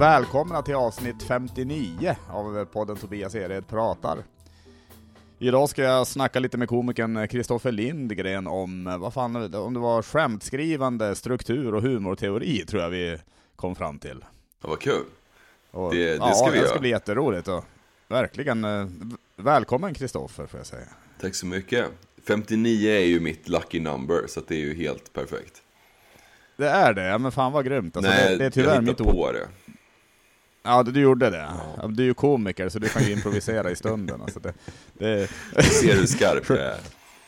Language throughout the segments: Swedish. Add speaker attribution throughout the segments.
Speaker 1: Välkomna till avsnitt 59 av podden Tobias Ered pratar. Idag ska jag snacka lite med komikern Kristoffer Lindgren om, vad fan, om det var skämtskrivande, struktur och humorteori tror jag vi kom fram till.
Speaker 2: Ja, vad kul.
Speaker 1: Och,
Speaker 2: Det- det
Speaker 1: ja,
Speaker 2: ska vi
Speaker 1: det
Speaker 2: göra.
Speaker 1: ska bli jätteroligt. Och, verkligen, eh, välkommen Kristoffer får jag säga.
Speaker 2: Tack så mycket. 59 är ju mitt lucky number, så det är ju helt perfekt.
Speaker 1: Det är det, ja, men fan vad grymt. Alltså,
Speaker 2: Nej,
Speaker 1: det, det är tyvärr
Speaker 2: jag
Speaker 1: mitt ord.
Speaker 2: på det.
Speaker 1: Ja, du gjorde det. Ja. Du är ju komiker så du kan ju improvisera i stunden. Alltså det, det,
Speaker 2: Jag ser hur skarp jag är.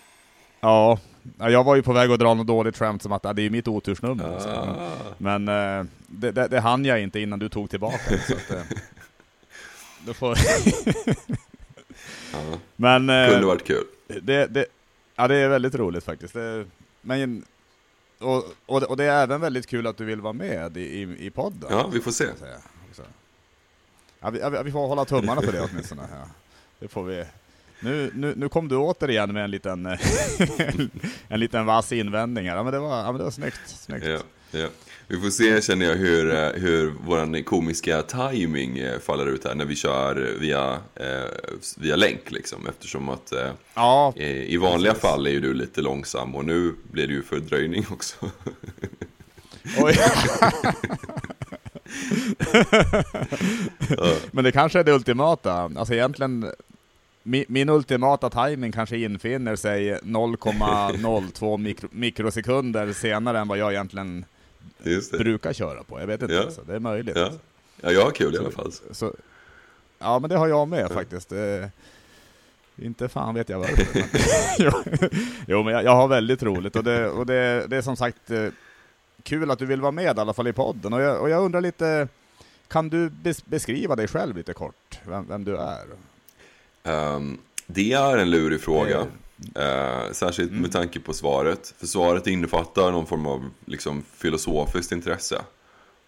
Speaker 1: ja, Ja, jag var ju på väg att dra något dåligt skämt som att det är mitt otursnummer.
Speaker 2: Ah.
Speaker 1: Men eh, det, det, det hann jag inte innan du tog tillbaka det. Så att, eh, då får...
Speaker 2: Ja,
Speaker 1: Men eh,
Speaker 2: kunde varit kul.
Speaker 1: det, det, ja, det är väldigt roligt faktiskt. Det, men, och, och, det- och det är även väldigt kul att du vill vara med i, i, i podden.
Speaker 2: Ja, vi får se.
Speaker 1: kan jag säga. Så. Ja, vi, ja, vi- får hålla tummarna för det åtminstone. Ja. Det får vi. Nu, nu, nu kom du återigen med en liten, en liten vass invändning här. Ja, men det var, ja, men det var snyggt. snyggt.
Speaker 2: Ja, ja. Vi får se, känner jag, hur, eh, hur vår komiska timing eh, faller ut här när vi kör via, eh, via länk liksom. Eftersom att eh,
Speaker 1: Ja,
Speaker 2: i vanliga fall är ju du lite långsam och nu blir det ju fördröjning också.
Speaker 1: oj. men det kanske är det ultimata. Alltså egentligen, min, min ultimata timing kanske infinner sig 0,02 mikro, mikrosekunder senare än vad jag egentligen brukar köra på. Jag vet inte,
Speaker 2: Ja.
Speaker 1: alltså. det är möjligt.
Speaker 2: Ja. ja, jag har kul i alla fall.
Speaker 1: Så, ja, men det har jag med faktiskt. Eh, inte fan vet jag varför. jo, men jag, jag har väldigt roligt och, det, och det, det är som sagt eh, kul att du vill vara med i alla fall i podden. Och jag, och jag undrar lite, kan du bes, beskriva dig själv lite kort, vem, vem du är?
Speaker 2: Ehm, det är en lurig fråga. Eh, särskilt
Speaker 1: Mm.
Speaker 2: med tanke på svaret. För svaret innefattar någon form av liksom, filosofiskt intresse.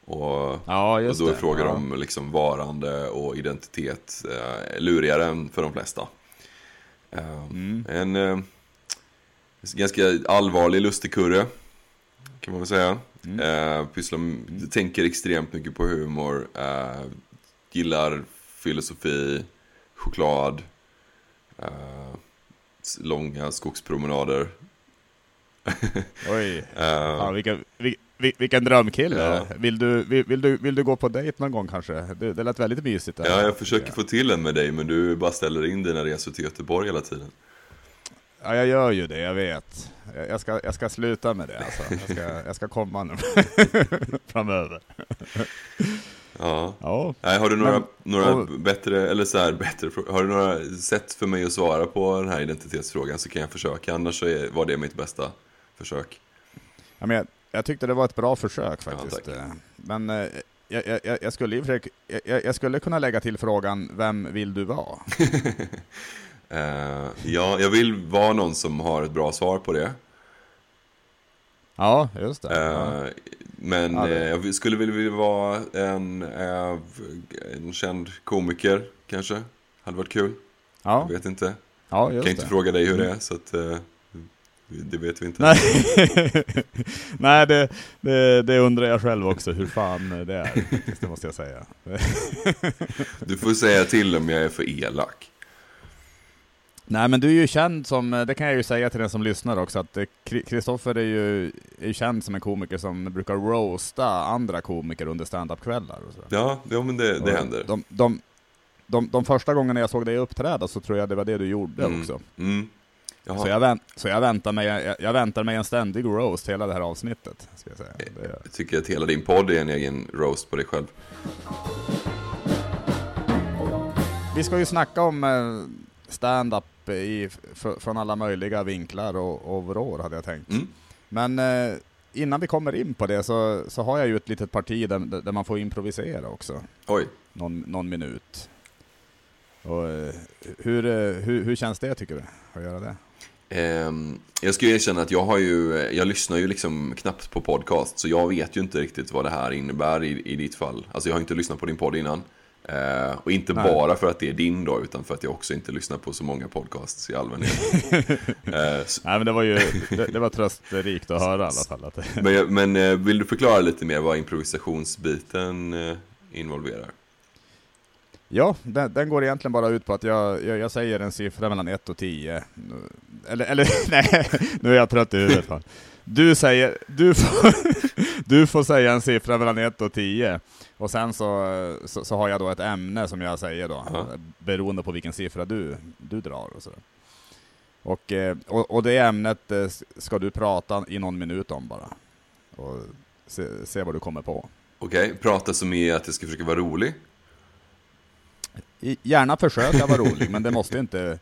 Speaker 2: Och,
Speaker 1: Ja,
Speaker 2: och då är frågan
Speaker 1: ja.
Speaker 2: om liksom, varande och identitet eh, lurigare än för de flesta. Eh,
Speaker 1: Mm.
Speaker 2: En eh, ganska allvarlig lustigkurre, kan man väl säga.
Speaker 1: Mm.
Speaker 2: Eh, pysslar, tänker extremt mycket på humor, eh, gillar filosofi, choklad, eh, långa skogspromenader.
Speaker 1: Oj,
Speaker 2: Eh,
Speaker 1: ja, vilken, vil, vil, vilken drömkille.
Speaker 2: Ja.
Speaker 1: Vill, du, vill, vill, du, vill du gå på dejt någon gång kanske? Det, det lät väldigt mysigt. där.
Speaker 2: ja, jag försöker få till en med dig men du bara ställer in dina resor till Göteborg hela tiden.
Speaker 1: Ja, jag gör ju det, jag vet. Jag, ska, jag ska sluta med det alltså. Jag ska, jag ska komma nu framöver.
Speaker 2: Ja.
Speaker 1: Ja.
Speaker 2: Nej, har du några,
Speaker 1: Men-
Speaker 2: några
Speaker 1: och-
Speaker 2: bättre, eller så här, bättre Har du några sätt för mig att svara på den här identitetsfrågan så kan jag försöka. Annars så är, var det mitt bästa försök.
Speaker 1: ja men jag, jag tyckte det var ett bra försök faktiskt.
Speaker 2: tack.
Speaker 1: Eh, men eh, jag, jag, jag, skulle, jag, jag skulle kunna lägga till frågan, vem vill du vara?
Speaker 2: Eh, ja, jag vill vara någon som har ett bra svar på det.
Speaker 1: Ja, just det. Ja.
Speaker 2: Eh, men
Speaker 1: Ja, det-
Speaker 2: eh, jag skulle vilja vara en, en känd komiker kanske. Hade varit kul.
Speaker 1: Ja,
Speaker 2: Jag vet inte.
Speaker 1: ja
Speaker 2: kan
Speaker 1: just
Speaker 2: inte
Speaker 1: det.
Speaker 2: fråga dig hur det är så att det vet vi inte.
Speaker 1: Nej, Nej det, det, det undrar jag själv också, hur fan det är. Det måste jag säga.
Speaker 2: Du får säga till om jag är för elak.
Speaker 1: Nej men du är ju känd som, det kan jag ju säga till den som lyssnar också, att eh, Kri- Kristoffer är ju, är känd som en komiker som brukar roasta andra komiker under standup-kvällar.
Speaker 2: Ja, ja men det, det händer.
Speaker 1: De, de, de, de första gångerna jag såg dig uppträda så tror jag det var det du gjorde
Speaker 2: Mm.
Speaker 1: också.
Speaker 2: Mm.
Speaker 1: Så, jag, vänt, så jag, väntar mig, jag, jag väntar mig en ständig roast hela det här avsnittet. Ska jag säga. Det,
Speaker 2: Jag tycker att hela din podd är en egen roast på dig själv.
Speaker 1: Vi ska ju snacka om eh, stand-up i, fr- från alla möjliga vinklar och, och vrår hade jag tänkt.
Speaker 2: Mm.
Speaker 1: Men eh, innan vi kommer in på det så, så har jag ju ett litet parti där, där man får improvisera också.
Speaker 2: Oj.
Speaker 1: Någon, någon minut. Och, eh, hur, eh, hur, hur känns det tycker du, att göra det?
Speaker 2: Ehm, jag ska ju erkänna att jag har ju, jag lyssnar ju liksom knappt på podcast. Så jag vet ju inte riktigt vad det här innebär i, i ditt fall. Alltså jag har inte lyssnat på din podd innan. Eh, och inte
Speaker 1: Nej.
Speaker 2: bara för att det är din då, utan för att jag också inte lyssnar på så många podcasts i allmänhet. s-
Speaker 1: Nej men det var ju det, det var tröstrikt att höra i alla fall. Att
Speaker 2: men men eh, vill du förklara lite mer vad improvisationsbiten involverar.
Speaker 1: Ja, den, den, går egentligen bara ut på att jag, jag, jag säger en siffra mellan 1 och 10. Eller, eller nej, nu är jag trött i huvudet. Du säger, du får, du får säga en siffra mellan 1 och 10. Och sen så, så, så, har jag då ett ämne som jag säger då, ja. beroende på vilken siffra du, du drar och sådär. Och, eh, och, och det ämnet eh, ska du prata i någon minut om bara. Och se, se vad du kommer på.
Speaker 2: Okej, okay. prata som är att jag ska försöka vara rolig?
Speaker 1: Gärna försöka vara rolig, men det måste inte...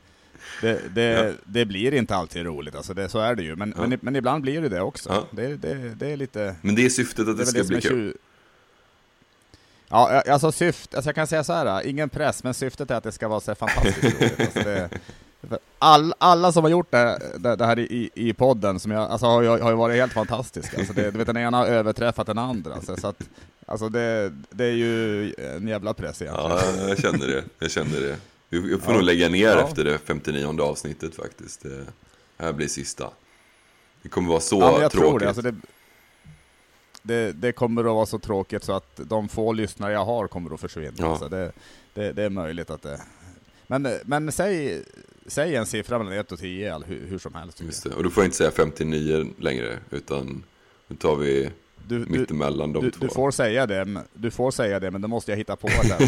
Speaker 1: Det, det, ja. det, blir inte alltid roligt, alltså det, så är det ju. Men, ja. men, men, ibland blir det det också. Ja. Det, det, är lite...
Speaker 2: Men det är syftet att det, ska bli kul?
Speaker 1: Ja, alltså syftet, alltså jag kan säga så här, ingen press, men syftet är att det ska vara så fantastiskt roligt. Alltså det, all, alla som har gjort det, det, det här i, i podden som jag, alltså, har, har ju varit helt fantastiska. Alltså det, du vet, den ena har överträffat den andra. Alltså, så att, alltså det, det är ju en jävla press egentligen.
Speaker 2: Ja, jag känner det. Jag känner det. Vi får ja. nog lägga ner ja. efter det 59 avsnittet faktiskt. Det här blir sista. Det kommer vara så ja, jag tråkigt. Tror det. Alltså det,
Speaker 1: det, det, kommer att vara så tråkigt så att de få lyssnare jag har kommer att försvinna. Ja. Så det, det, det, är möjligt att det... Men, men säg, säg en siffra mellan 1 och 10, hur, hur som helst.
Speaker 2: Just det. Och du får inte säga 59 längre, utan nu tar vi du, mittemellan de
Speaker 1: du,
Speaker 2: två.
Speaker 1: Du får, säga det, du får säga det, men då måste jag hitta på den eh,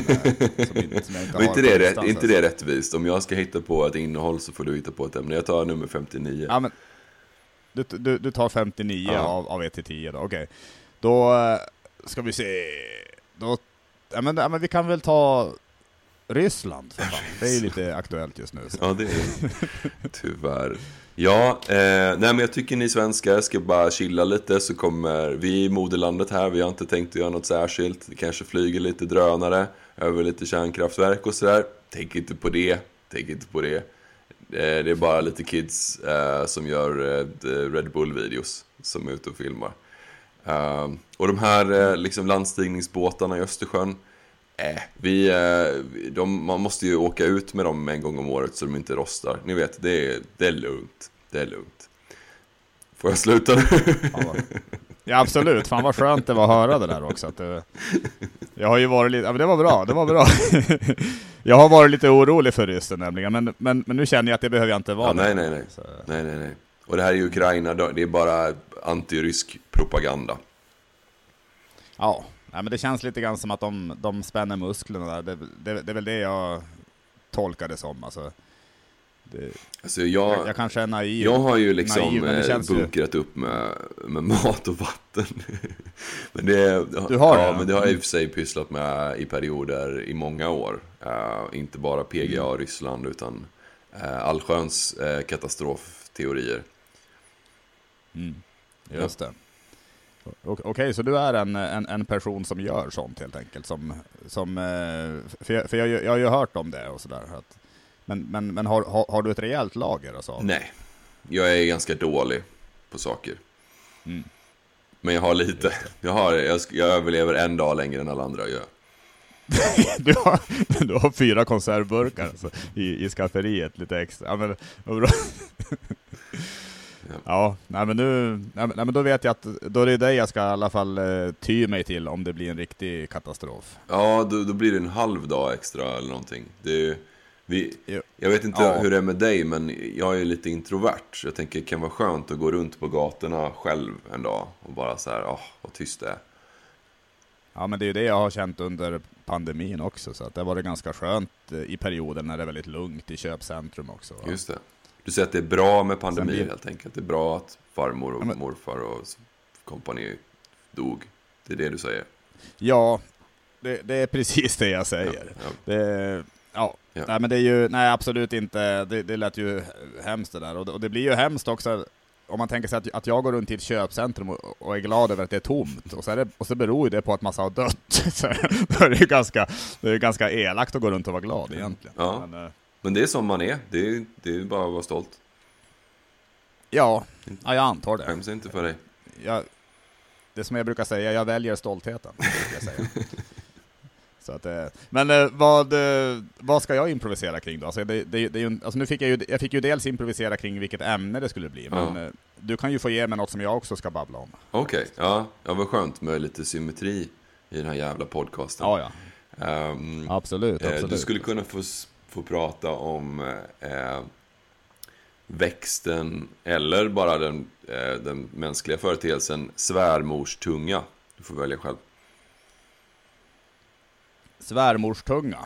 Speaker 1: som,
Speaker 2: inte, som jag inte. Inte det, rätt, inte det rättvist? Om jag ska hitta på ett innehåll så får du hitta på ett ämne. Jag tar nummer 59.
Speaker 1: Ja, men, du, du, du tar 59 ja. av, av 1 till 10 då, okej. Okay. Då eh, ska vi se. Då, ja, men, ja, men vi kan väl ta Ryssland, det är ju lite aktuellt just nu. Så.
Speaker 2: Ja, det är tyvärr. Ja, eh, nej men jag tycker ni svenskar ska bara chilla lite så kommer vi i moderlandet här, vi har inte tänkt att göra något särskilt. Det kanske flyger lite drönare över lite kärnkraftverk och sådär. Tänk inte på det, tänk inte på det. Eh, det är bara lite kids eh, som gör eh, Red Bull-videos som är ute och filmar. Uh, och de här uh, liksom landstigningsbåtarna i Östersjön, äh, vi, de, man måste ju åka ut med dem en gång om året så de inte rostar. Ni vet, det är, det är lugnt. Det är lugnt. Får jag sluta nu?
Speaker 1: Ja absolut, fan vad skönt det var att höra det där också. Att det, jag har ju varit lite, ja men det var bra, det var bra. jag har varit lite orolig för ryssen nämligen, men, men, men nu känner jag att det behöver jag inte vara. Ja,
Speaker 2: nej, nej, nej. nej, nej, nej. Och det här är ju Ukraina, det är bara antirysk propaganda.
Speaker 1: Ja, men det känns lite grann som att de, de spänner musklerna där. Det, det, det är väl det jag tolkar det som. Alltså,
Speaker 2: det, alltså jag,
Speaker 1: jag, jag, kanske är naiv.
Speaker 2: Jag har ju liksom naiv, eh, bunkrat ju... upp med, med mat och vatten. men det,
Speaker 1: du har
Speaker 2: ja,
Speaker 1: det?
Speaker 2: men det har jag i och för sig pysslat med i perioder i många år. Uh, inte bara PGA och Ryssland utan uh, allsköns uh, katastrofteorier.
Speaker 1: Mm. Just det. Okej, okay, så du är en, en, en, person som gör sånt helt enkelt? Som, som, eh, för jag, för jag, jag har ju hört om det och sådär. Men, men, men har, har, har, du ett rejält lager? Alltså?
Speaker 2: Nej, jag är ganska dålig på saker. Mm. Men jag har lite. Jag, har, jag, jag överlever en dag längre än alla andra gör.
Speaker 1: du, har, du har fyra konservburkar alltså, i, i skafferiet, lite extra. Ja, men. Ja, nej, men nu, nej, men då vet jag att då är det dig jag ska i alla fall eh, ty mig till om det blir en riktig katastrof.
Speaker 2: Ja, då, då blir det en halv dag extra eller någonting. Det vi, jag vet inte ja. hur det är med dig, men jag är lite introvert. Så jag tänker det kan vara skönt att gå runt på gatorna själv en dag och bara så här, åh, vad tyst det är.
Speaker 1: Ja, men det är ju det jag har känt under pandemin också, så att det har varit ganska skönt eh, i perioden när det är väldigt lugnt i köpcentrum också.
Speaker 2: Va? Just det. Du säger att det är bra med pandemi blir... helt enkelt. Det är bra att farmor och men... morfar och kompani dog. Det är det du säger?
Speaker 1: Ja, det, det är precis det jag säger. Ja, ja. Det, ja. ja. Nej, men det är ju, nej absolut inte, det, det lät ju hemskt det där. Och det, och det blir ju hemskt också om man tänker sig att, att jag går runt i ett köpcentrum och, och är glad över att det är tomt, och så, är det, och så beror det på att massa har dött. så det är ju ganska, det är ganska elakt att gå runt och vara glad egentligen.
Speaker 2: Ja. Men, eh, men det är som man är. Det är, det är bara att vara stolt.
Speaker 1: Ja, ja jag antar det.
Speaker 2: Skäms inte för dig.
Speaker 1: Jag, det som jag brukar säga, jag väljer stoltheten. Så att, eh, men eh, vad, eh, vad ska jag improvisera kring då? Alltså, det, det, det, alltså nu fick jag, ju, jag fick ju dels improvisera kring vilket ämne det skulle bli, men ja. du kan ju få ge mig något som jag också ska babbla om.
Speaker 2: Okej, okay. ja, ja vad skönt med lite symmetri i den här jävla podcasten.
Speaker 1: Ja, ja.
Speaker 2: Um,
Speaker 1: Absolut, absolut.
Speaker 2: Du skulle kunna få, få prata om eh, växten eller bara den, eh, den mänskliga företeelsen svärmorstunga. Du får välja själv.
Speaker 1: Svärmorstunga.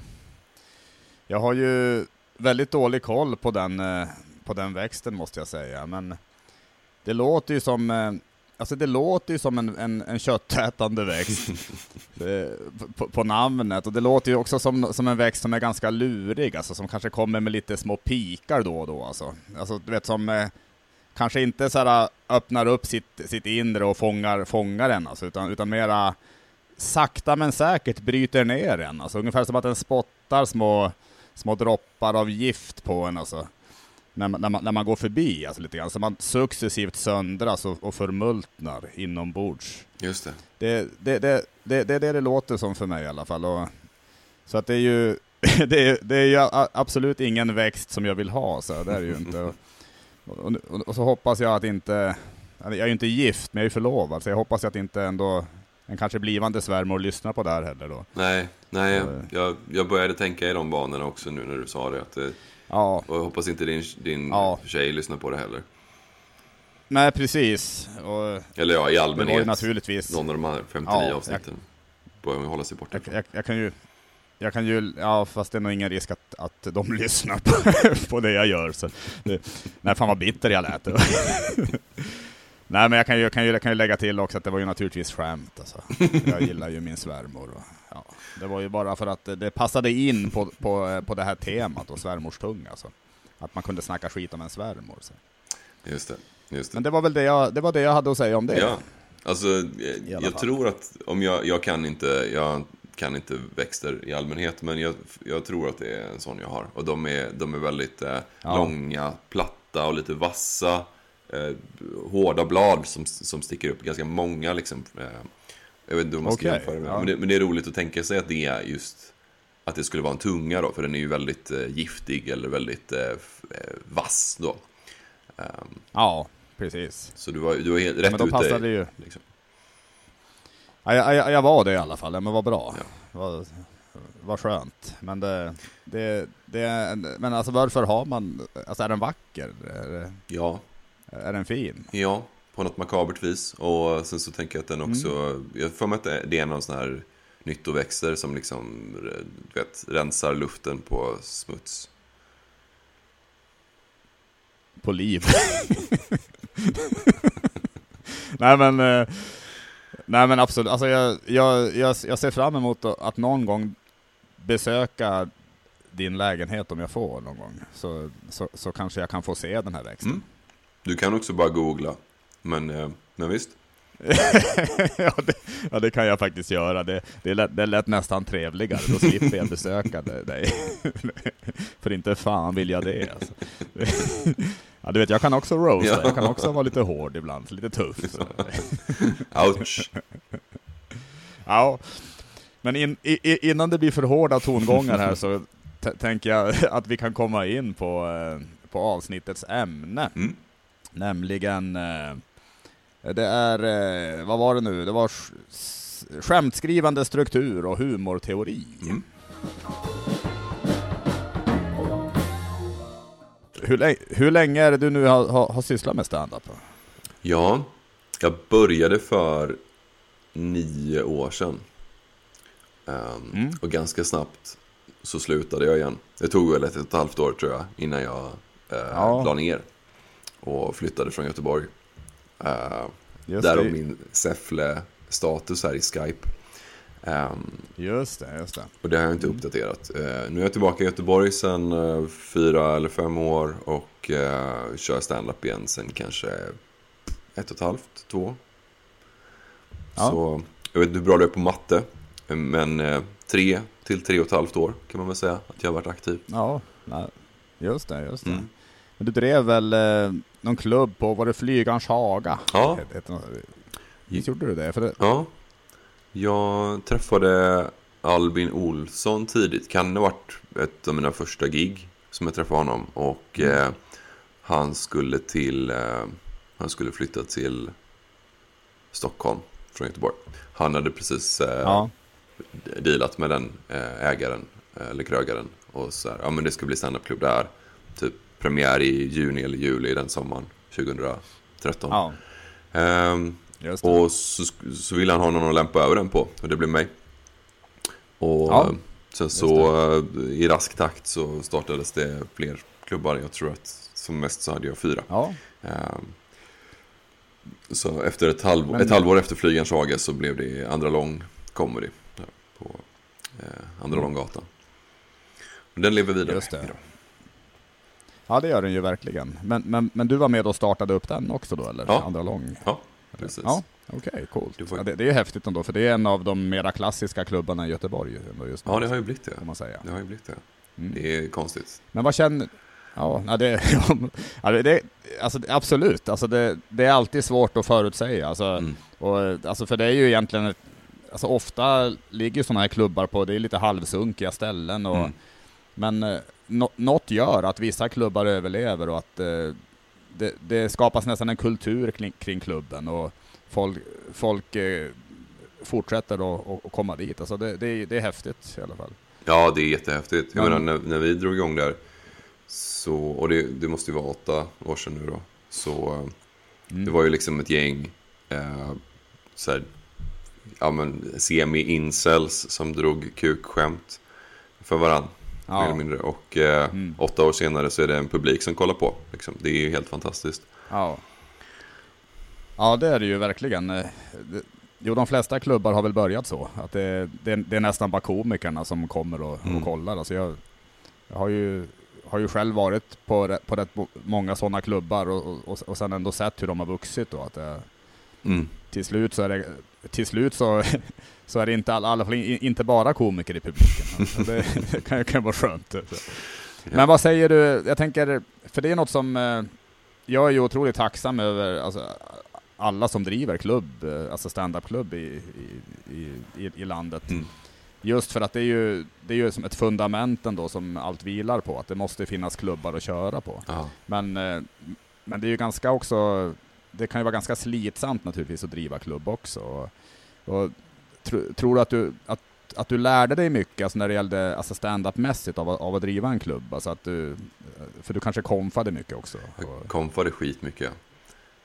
Speaker 1: Jag har ju väldigt dålig koll på den, eh, på den växten måste jag säga, men det låter ju som, eh, alltså det låter ju som en, en, en köttätande växt på, på namnet, och det låter ju också som, som en växt som är ganska lurig, alltså som kanske kommer med lite små pikar då och då alltså. Alltså du vet som eh, kanske inte så här öppnar upp sitt, sitt inre och fångar, fångar en alltså, utan, utan mera sakta men säkert bryter ner en. Alltså, ungefär som att den spottar små, små droppar av gift på en. Alltså. När, man- när, man, när man går förbi, alltså, lite grann. Så man successivt söndras och, och förmultnar inombords.
Speaker 2: Just det.
Speaker 1: Det, det, det, det, det är det det låter som för mig i alla fall. Och, så att det är ju, det är, det är ju absolut ingen växt som jag vill ha, så det är ju inte. Och, och, och, så hoppas jag att inte, jag är ju inte gift, men jag är ju förlovad, så jag hoppas att inte ändå en kanske blivande svärmor lyssnar på det här heller då.
Speaker 2: Nej, nej
Speaker 1: Ja.
Speaker 2: jag, jag började tänka i de banorna också nu när du sa det. Att det
Speaker 1: Ja,
Speaker 2: och jag hoppas inte din, din
Speaker 1: Ja.
Speaker 2: tjej lyssnar på det heller.
Speaker 1: nej precis. Och
Speaker 2: Eller ja, i
Speaker 1: det var
Speaker 2: allmänhet.
Speaker 1: ju naturligtvis,
Speaker 2: Någon av de här 59
Speaker 1: Ja,
Speaker 2: avsnitten. Bör man hålla sig borta
Speaker 1: jag, jag, jag kan ju jag kan ju, ja fast det är nog ingen risk att, att de lyssnar på, på det jag gör. Så det, nej, fan vad bitter jag lät. nej men jag kan, ju, jag, kan ju, jag kan ju lägga till också att det var ju naturligtvis skämt. Alltså. Jag gillar ju min svärmor. Och, ja, det var ju bara för att det, passade in på, på, på det här temat och svärmorstunga. Alltså. Att man kunde snacka skit om en svärmor. Så.
Speaker 2: Just det. Just det.
Speaker 1: Men det var väl det jag, det var det jag hade att säga om det.
Speaker 2: Ja, alltså eh, jag
Speaker 1: fall.
Speaker 2: tror att om jag, jag kan inte, jag kan inte växter i allmänhet, men jag, jag tror att det är en sån jag har. Och de är, de är väldigt eh,
Speaker 1: Ja.
Speaker 2: långa, platta och lite vassa, eh, hårda blad som, som sticker upp, ganska många liksom. Eh, jag vet inte hur man ska
Speaker 1: Okej,
Speaker 2: jämföra med,
Speaker 1: ja.
Speaker 2: men, det, men det är roligt att tänka sig att det är just att det skulle vara en tunga då, för den är ju väldigt eh, giftig eller väldigt eh, eh, vass då. Ehm,
Speaker 1: Ja, precis.
Speaker 2: så du var, du var helt rätt
Speaker 1: men då
Speaker 2: ute.
Speaker 1: passade ju.
Speaker 2: Liksom.
Speaker 1: Ja, jag, jag, jag var det i alla fall, ja, men vad bra.
Speaker 2: Ja.
Speaker 1: Vad, vad skönt. Men det, det, det, men alltså varför har man, alltså är den vacker? Är, det-
Speaker 2: Ja,
Speaker 1: är den fin?
Speaker 2: Ja, på något makabert vis. Och sen så tänker jag att den också,
Speaker 1: Mm.
Speaker 2: jag får mig att det det är någon sån här nyttoväxter som liksom, du vet, rensar luften på smuts.
Speaker 1: På liv. nej men, eh, nej men absolut. Alltså jag, jag, jag, jag ser fram emot att någon gång besöka din lägenhet om jag får någon gång. Så, så, så kanske jag kan få se den här växten.
Speaker 2: Mm. Du kan också bara googla. Men, eh, men visst.
Speaker 1: ja, det, ja, det kan jag faktiskt göra. Det, det, lät, det lät nästan trevligare. Då slipper jag besöka dig-. För inte fan vill jag det. Alltså. Ja, du vet, jag kan också roasta.
Speaker 2: Ja.
Speaker 1: Jag kan också vara lite hård ibland, lite tuff.
Speaker 2: Ouch.
Speaker 1: Ja, men in, i, innan det blir för hårda tongångar här så tänker jag att vi kan komma in på, eh, på avsnittets ämne.
Speaker 2: Mm.
Speaker 1: Nämligen, eh, det är, eh, vad var det nu? Det var skämtskrivande struktur och humorteori.
Speaker 2: Mm.
Speaker 1: Hur, hur länge är det du nu har, har, har sysslat med stand-up?
Speaker 2: Ja, jag började för nio år sedan. Ehm,
Speaker 1: Mm.
Speaker 2: Och ganska snabbt så slutade jag igen. Det tog väl ett och ett halvt år tror jag innan jag eh,
Speaker 1: Ja.
Speaker 2: la ner. Och flyttade från Göteborg. Uh,
Speaker 1: Just
Speaker 2: Därav min Säffle-status här i Skype. Ehm,
Speaker 1: just det, just det.
Speaker 2: och det har jag inte uppdaterat. Eh, nu är jag tillbaka i Göteborg sedan eh, fyra eller fem år och uh, kör stand-up igen sen kanske ett och ett halvt, två.
Speaker 1: Ja.
Speaker 2: Så jag vet inte hur bra du är på matte. Men eh, tre till tre och ett halvt år kan man väl säga att jag har varit aktiv.
Speaker 1: Ja, just det, just det.
Speaker 2: Mm.
Speaker 1: Men du drev väl eh, någon klubb på, var det Flygarns Haga?
Speaker 2: Ja.
Speaker 1: Visst gjorde du det? För det
Speaker 2: Ja, jag träffade Albin Olsson tidigt. Kan det ha varit ett av mina första gig som jag träffade honom. Och
Speaker 1: Mm.
Speaker 2: eh, han skulle till, eh, han skulle flytta till Stockholm från Göteborg. Han hade precis eh,
Speaker 1: Ja.
Speaker 2: dealat med den eh, ägaren eller krögaren. Och så här, ja men det ska bli standupklubb där. Typ premiär i juni eller juli den sommaren 2013. Ja. Um, och så, så ville han ha någon att lämpa över den på och det blev mig. Och ja, sen så i rask takt så startades det fler klubbar. Jag tror att som mest så hade jag fyra. Ja. Um, så efter ett, halv, Men... ett halvår efter Flygarns Hage så blev det Andra Lång Comedy på eh, Andra mm. Långgatan. Den lever vidare Just det. idag.
Speaker 1: Ja det gör den ju verkligen. Men, men, men du var med och startade upp den också då eller?
Speaker 2: Ja.
Speaker 1: Andra Lång?
Speaker 2: Ja, precis.
Speaker 1: Ja, okej, okay, coolt. Får... Ja, det, det, är häftigt ändå, för det är en av de mera klassiska klubbarna i Göteborg just
Speaker 2: nu. Ja, det har ju blivit det. Man säga. Det har ju blivit det. Mm. Det är konstigt.
Speaker 1: Men vad känner, Ja, det, ja, det, alltså, absolut. Alltså, det, det, är alltid svårt att förutsäga. Alltså, mm. och, alltså, för det är ju egentligen, alltså, ofta ligger sådana här klubbar på, det är lite halvsunkiga ställen. Och, mm. Men eh, no, något gör att vissa klubbar överlever och att eh, det, det, skapas nästan en kultur kring, kring klubben. Och folk, folk eh, fortsätter att komma dit. Alltså det, det, det är häftigt i alla fall.
Speaker 2: Ja, det är jättehäftigt. Jag Men, menar, när, när vi drog igång där så, och det, det måste ju vara åtta år sedan nu då. Så mm. det var ju liksom ett gäng eh, så här, ja, semi-incels som drog kukskämt för varandra. Ja. Mer eller mindre. Och eh, mm. åtta år senare så är det en publik som kollar på. Liksom. Det är ju helt fantastiskt.
Speaker 1: Ja. ja, det är det ju verkligen. Eh, jo, de flesta klubbar har väl börjat så. Att det, det, det är nästan bara komikerna som kommer och, mm. och kollar. Alltså jag, jag har ju har ju själv varit på, på rätt många sådana klubbar och, och, och sen ändå sett hur de har vuxit då. Att det, mm. Till slut så är det, till slut så, så är det inte, i alla inte bara komiker i publiken. Alltså det, det kan, kan vara skönt. Men vad säger du, jag tänker, för det är något som eh, jag är ju otroligt tacksam över, alltså, alla som driver klubb, eh, alltså standup-klubb i, i, i, i landet. Mm. Just för att det är ju, det är ju som ett fundament ändå som allt vilar på, att det måste finnas klubbar att köra på. Men, eh, men det är ju ganska också, det kan ju vara ganska slitsamt naturligtvis att driva klubb också. Och, och tro, tror du att du, att, att du lärde dig mycket alltså när det gällde alltså stand-up-mässigt av, av att driva en klubb? Alltså att du, för du kanske konfade mycket också?
Speaker 2: Jag konfade skitmycket.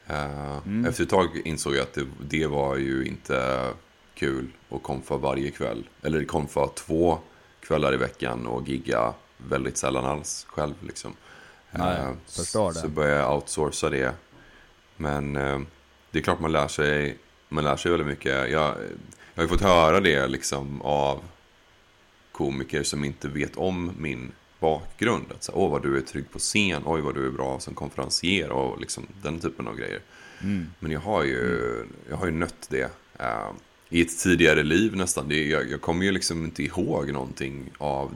Speaker 2: Uh, mm. Efter ett tag insåg jag att det, det var ju inte kul att konfa varje kväll. Eller konfa två kvällar i veckan och gigga väldigt sällan alls själv. Liksom.
Speaker 1: Nej, uh, förstår det.
Speaker 2: Så började jag outsourca det. Men uh, det är klart man lär sig, man lär sig väldigt mycket. Jag, jag har ju fått höra det liksom av komiker som inte vet om min bakgrund. Att säga, åh vad du är trygg på scen, oj vad du är bra som konferencier och liksom den typen av grejer. Mm. Men jag har ju, mm. jag har ju nött det. Uh, i ett tidigare liv nästan. Det, jag, jag kommer ju liksom inte ihåg någonting av,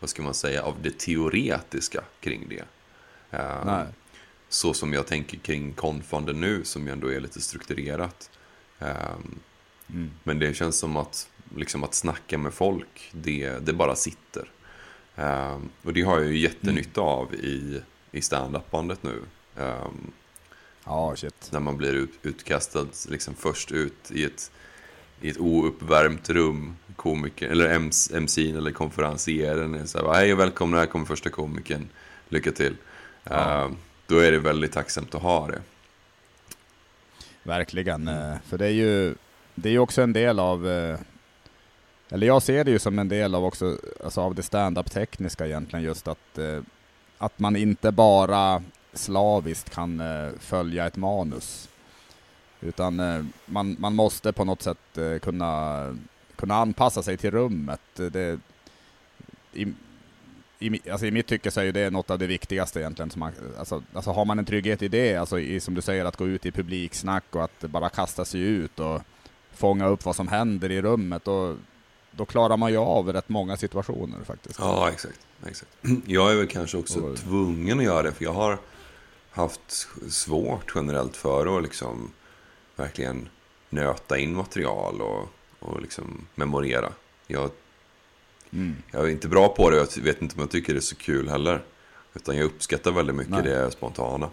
Speaker 2: vad ska man säga, av det teoretiska kring det. Uh, Nej. Så som jag tänker kring konfande nu, som ju ändå är lite strukturerat. Um, mm. Men det känns som att, liksom att snacka med folk, det, det bara sitter. Um, och det har jag ju jättenytta mm. av i, i stand-up-bandet nu. Um,
Speaker 1: oh, shit.
Speaker 2: När man blir ut, utkastad liksom först ut i ett i ett ouppvärmt rum. Komiker, eller MC'n eller konferencieren är så här, hej och välkomna, här kommer första komikern, lycka till. Ja. Uh, då är det väldigt tacksamt att ha det.
Speaker 1: Verkligen, eh, för det är ju det är också en del av, eh, eller jag ser det ju som en del av också, alltså av det stand-up tekniska egentligen, just att, eh, att man inte bara slaviskt kan följa ett manus. Utan man, man måste på något sätt kunna, kunna anpassa sig till rummet. Det, i, i, alltså I mitt tycke så är det något av det viktigaste egentligen. Som man, alltså, alltså har man en trygghet i det, alltså i, som du säger, att gå ut i publiksnack och att bara kasta sig ut och fånga upp vad som händer i rummet, då, då klarar man ju av rätt många situationer faktiskt.
Speaker 2: Ja, exakt. exakt. Jag är väl kanske också och, tvungen att göra det, för jag har haft svårt generellt för att liksom verkligen nöta in material och, och liksom memorera. Jag, mm. jag är inte bra på det jag vet inte om jag tycker det är så kul heller. Utan jag uppskattar väldigt mycket Nej. det spontana.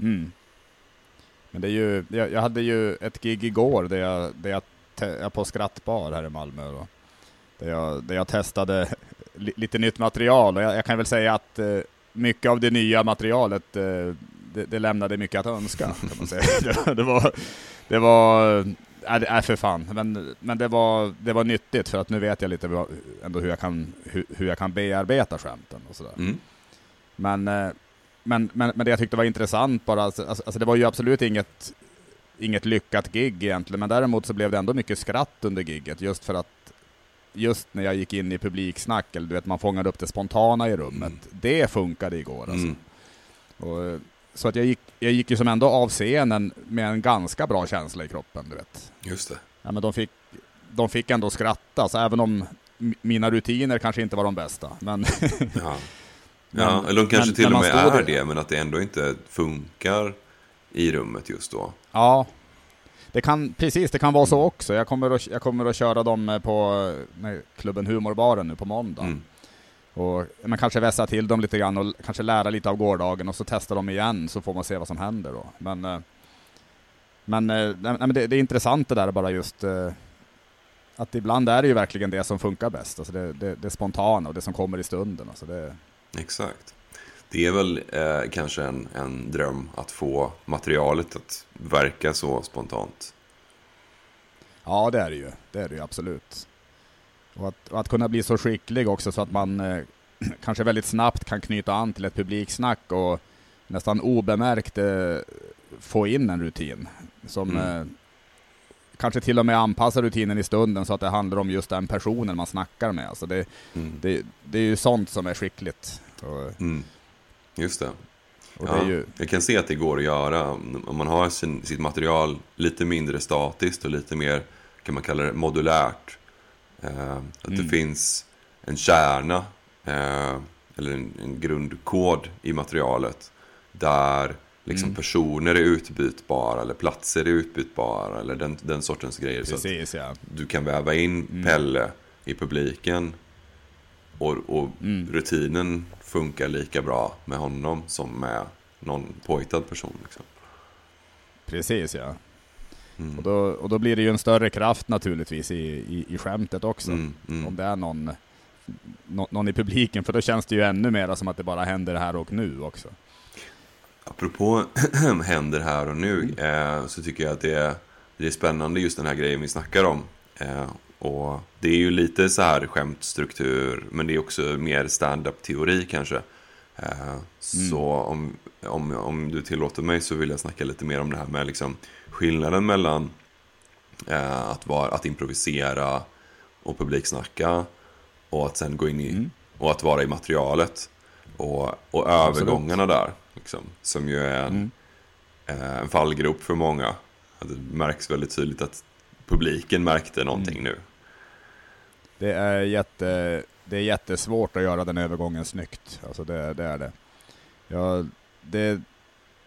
Speaker 1: Mm. Men det är ju, jag, jag, hade ju ett gig igår där jag, där jag te, på Skrattbar här i Malmö. Då, där, jag, där jag testade li, lite nytt material och jag, jag, kan väl säga att eh, mycket av det nya materialet eh, det, det, lämnade mycket att önska. Kan man säga. det var, det var Nej, äh, för fan. Men, men det, var, det var nyttigt för att nu vet jag lite ändå hur jag kan, hur, hur jag kan bearbeta skämten och sådär. Mm. Men, eh, men, men, men det jag tyckte var intressant bara, alltså, alltså, alltså det var ju absolut inget, inget lyckat gig egentligen, men däremot så blev det ändå mycket skratt under gigget just för att just när jag gick in i publiksnack, eller du vet man fångade upp det spontana i rummet, mm. det funkade igår alltså. Mm. Och, så att jag gick, jag gick ju som ändå av scenen med en ganska bra känsla i kroppen, du vet.
Speaker 2: Just det.
Speaker 1: Ja, men de fick, de fick ändå skratta, så även om mina rutiner kanske inte var de bästa. Men
Speaker 2: ja. ja, eller de kanske men, till och med är det, det, men att det ändå inte funkar i rummet just då.
Speaker 1: Ja, det kan, precis, det kan vara så också. Jag kommer att, jag kommer att köra dem på nej, klubben Humorbaren nu på måndag. Mm. Och man kanske vässa till dem lite grann och kanske lära lite av gårdagen och så testa dem igen så får man se vad som händer då. Men, eh, men, eh, nej, men det, det är intressant det där bara just eh, att ibland är det ju verkligen det som funkar bäst. Alltså det, det, det spontana och det som kommer i stunden. Alltså det...
Speaker 2: Exakt. Det är väl eh, kanske en, en dröm att få materialet att verka så spontant.
Speaker 1: Ja, det är det ju. Det är det ju absolut. Och att, och att kunna bli så skicklig också så att man eh, kanske väldigt snabbt kan knyta an till ett publiksnack och nästan obemärkt eh, få in en rutin. Som mm. eh, kanske till och med anpassar rutinen i stunden så att det handlar om just den personen man snackar med. Alltså det, mm. det, det är ju sånt som är skickligt. Och,
Speaker 2: mm. Just det. Ja, det ju... Jag kan se att det går att göra om man har sin, sitt material lite mindre statiskt och lite mer, kan man kalla det, modulärt. Eh, att mm. det finns en kärna eh, eller en, en, grundkod i materialet där liksom mm. personer är utbytbara eller platser är utbytbara eller den, den sortens grejer.
Speaker 1: Precis,
Speaker 2: så
Speaker 1: ja.
Speaker 2: Du kan väva in mm. Pelle i publiken och, och mm. rutinen funkar lika bra med honom som med någon påhittad person. Liksom.
Speaker 1: Precis ja. Mm. Och, då, och då blir det ju en större kraft naturligtvis i, i, i skämtet också. Mm, mm. Om det är någon, no, någon i publiken, för då känns det ju ännu mer som att det bara händer här och nu också.
Speaker 2: Apropå händer här och nu, eh, så tycker jag att det är, det är spännande just den här grejen vi snackar om. Eh, och det är ju lite så här skämtstruktur, men det är också mer stand-up teori kanske. Eh, så mm. om, om, om du tillåter mig så vill jag snacka lite mer om det här med liksom skillnaden mellan eh, att, vara, att improvisera och publiksnacka och att sen gå in i mm. och att vara i materialet. Och, och övergångarna där, liksom, som ju är en, mm. eh, en fallgrop för många. Det märks väldigt tydligt att publiken märkte någonting mm. nu.
Speaker 1: Det är, jätte, det är jättesvårt att göra den övergången snyggt. Alltså det, det är det. Ja, det,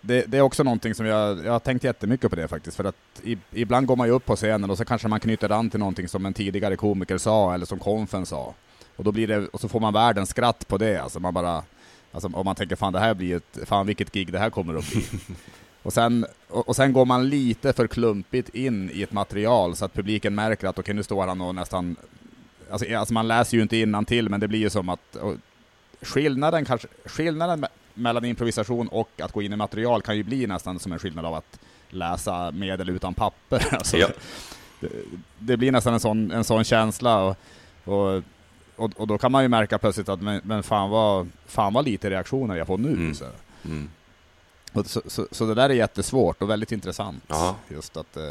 Speaker 1: det, det, är också någonting som jag, jag har tänkt jättemycket på det faktiskt, för att i, ibland går man ju upp på scenen och så kanske man knyter an till någonting som en tidigare komiker sa, eller som konfen sa. Och då blir det, och så får man världens skratt på det, alltså man bara, alltså om man tänker fan det här blir ett, fan vilket gig det här kommer att bli. och, sen, och, och, sen går man lite för klumpigt in i ett material så att publiken märker att okej okay, nu står han och nästan, alltså, alltså man läser ju inte till men det blir ju som att, och, skillnaden kanske, skillnaden mellan improvisation och att gå in i material kan ju bli nästan som en skillnad av att läsa medel utan papper. Alltså, ja. det, det, blir nästan en sån, en sån känsla. Och, och, och, och, då kan man ju märka plötsligt att men, men fan, vad, fan vad lite reaktioner jag får nu. Mm. Så. Mm. Så, så, så, det där är jättesvårt och väldigt intressant.
Speaker 2: Aha.
Speaker 1: Just att, eh,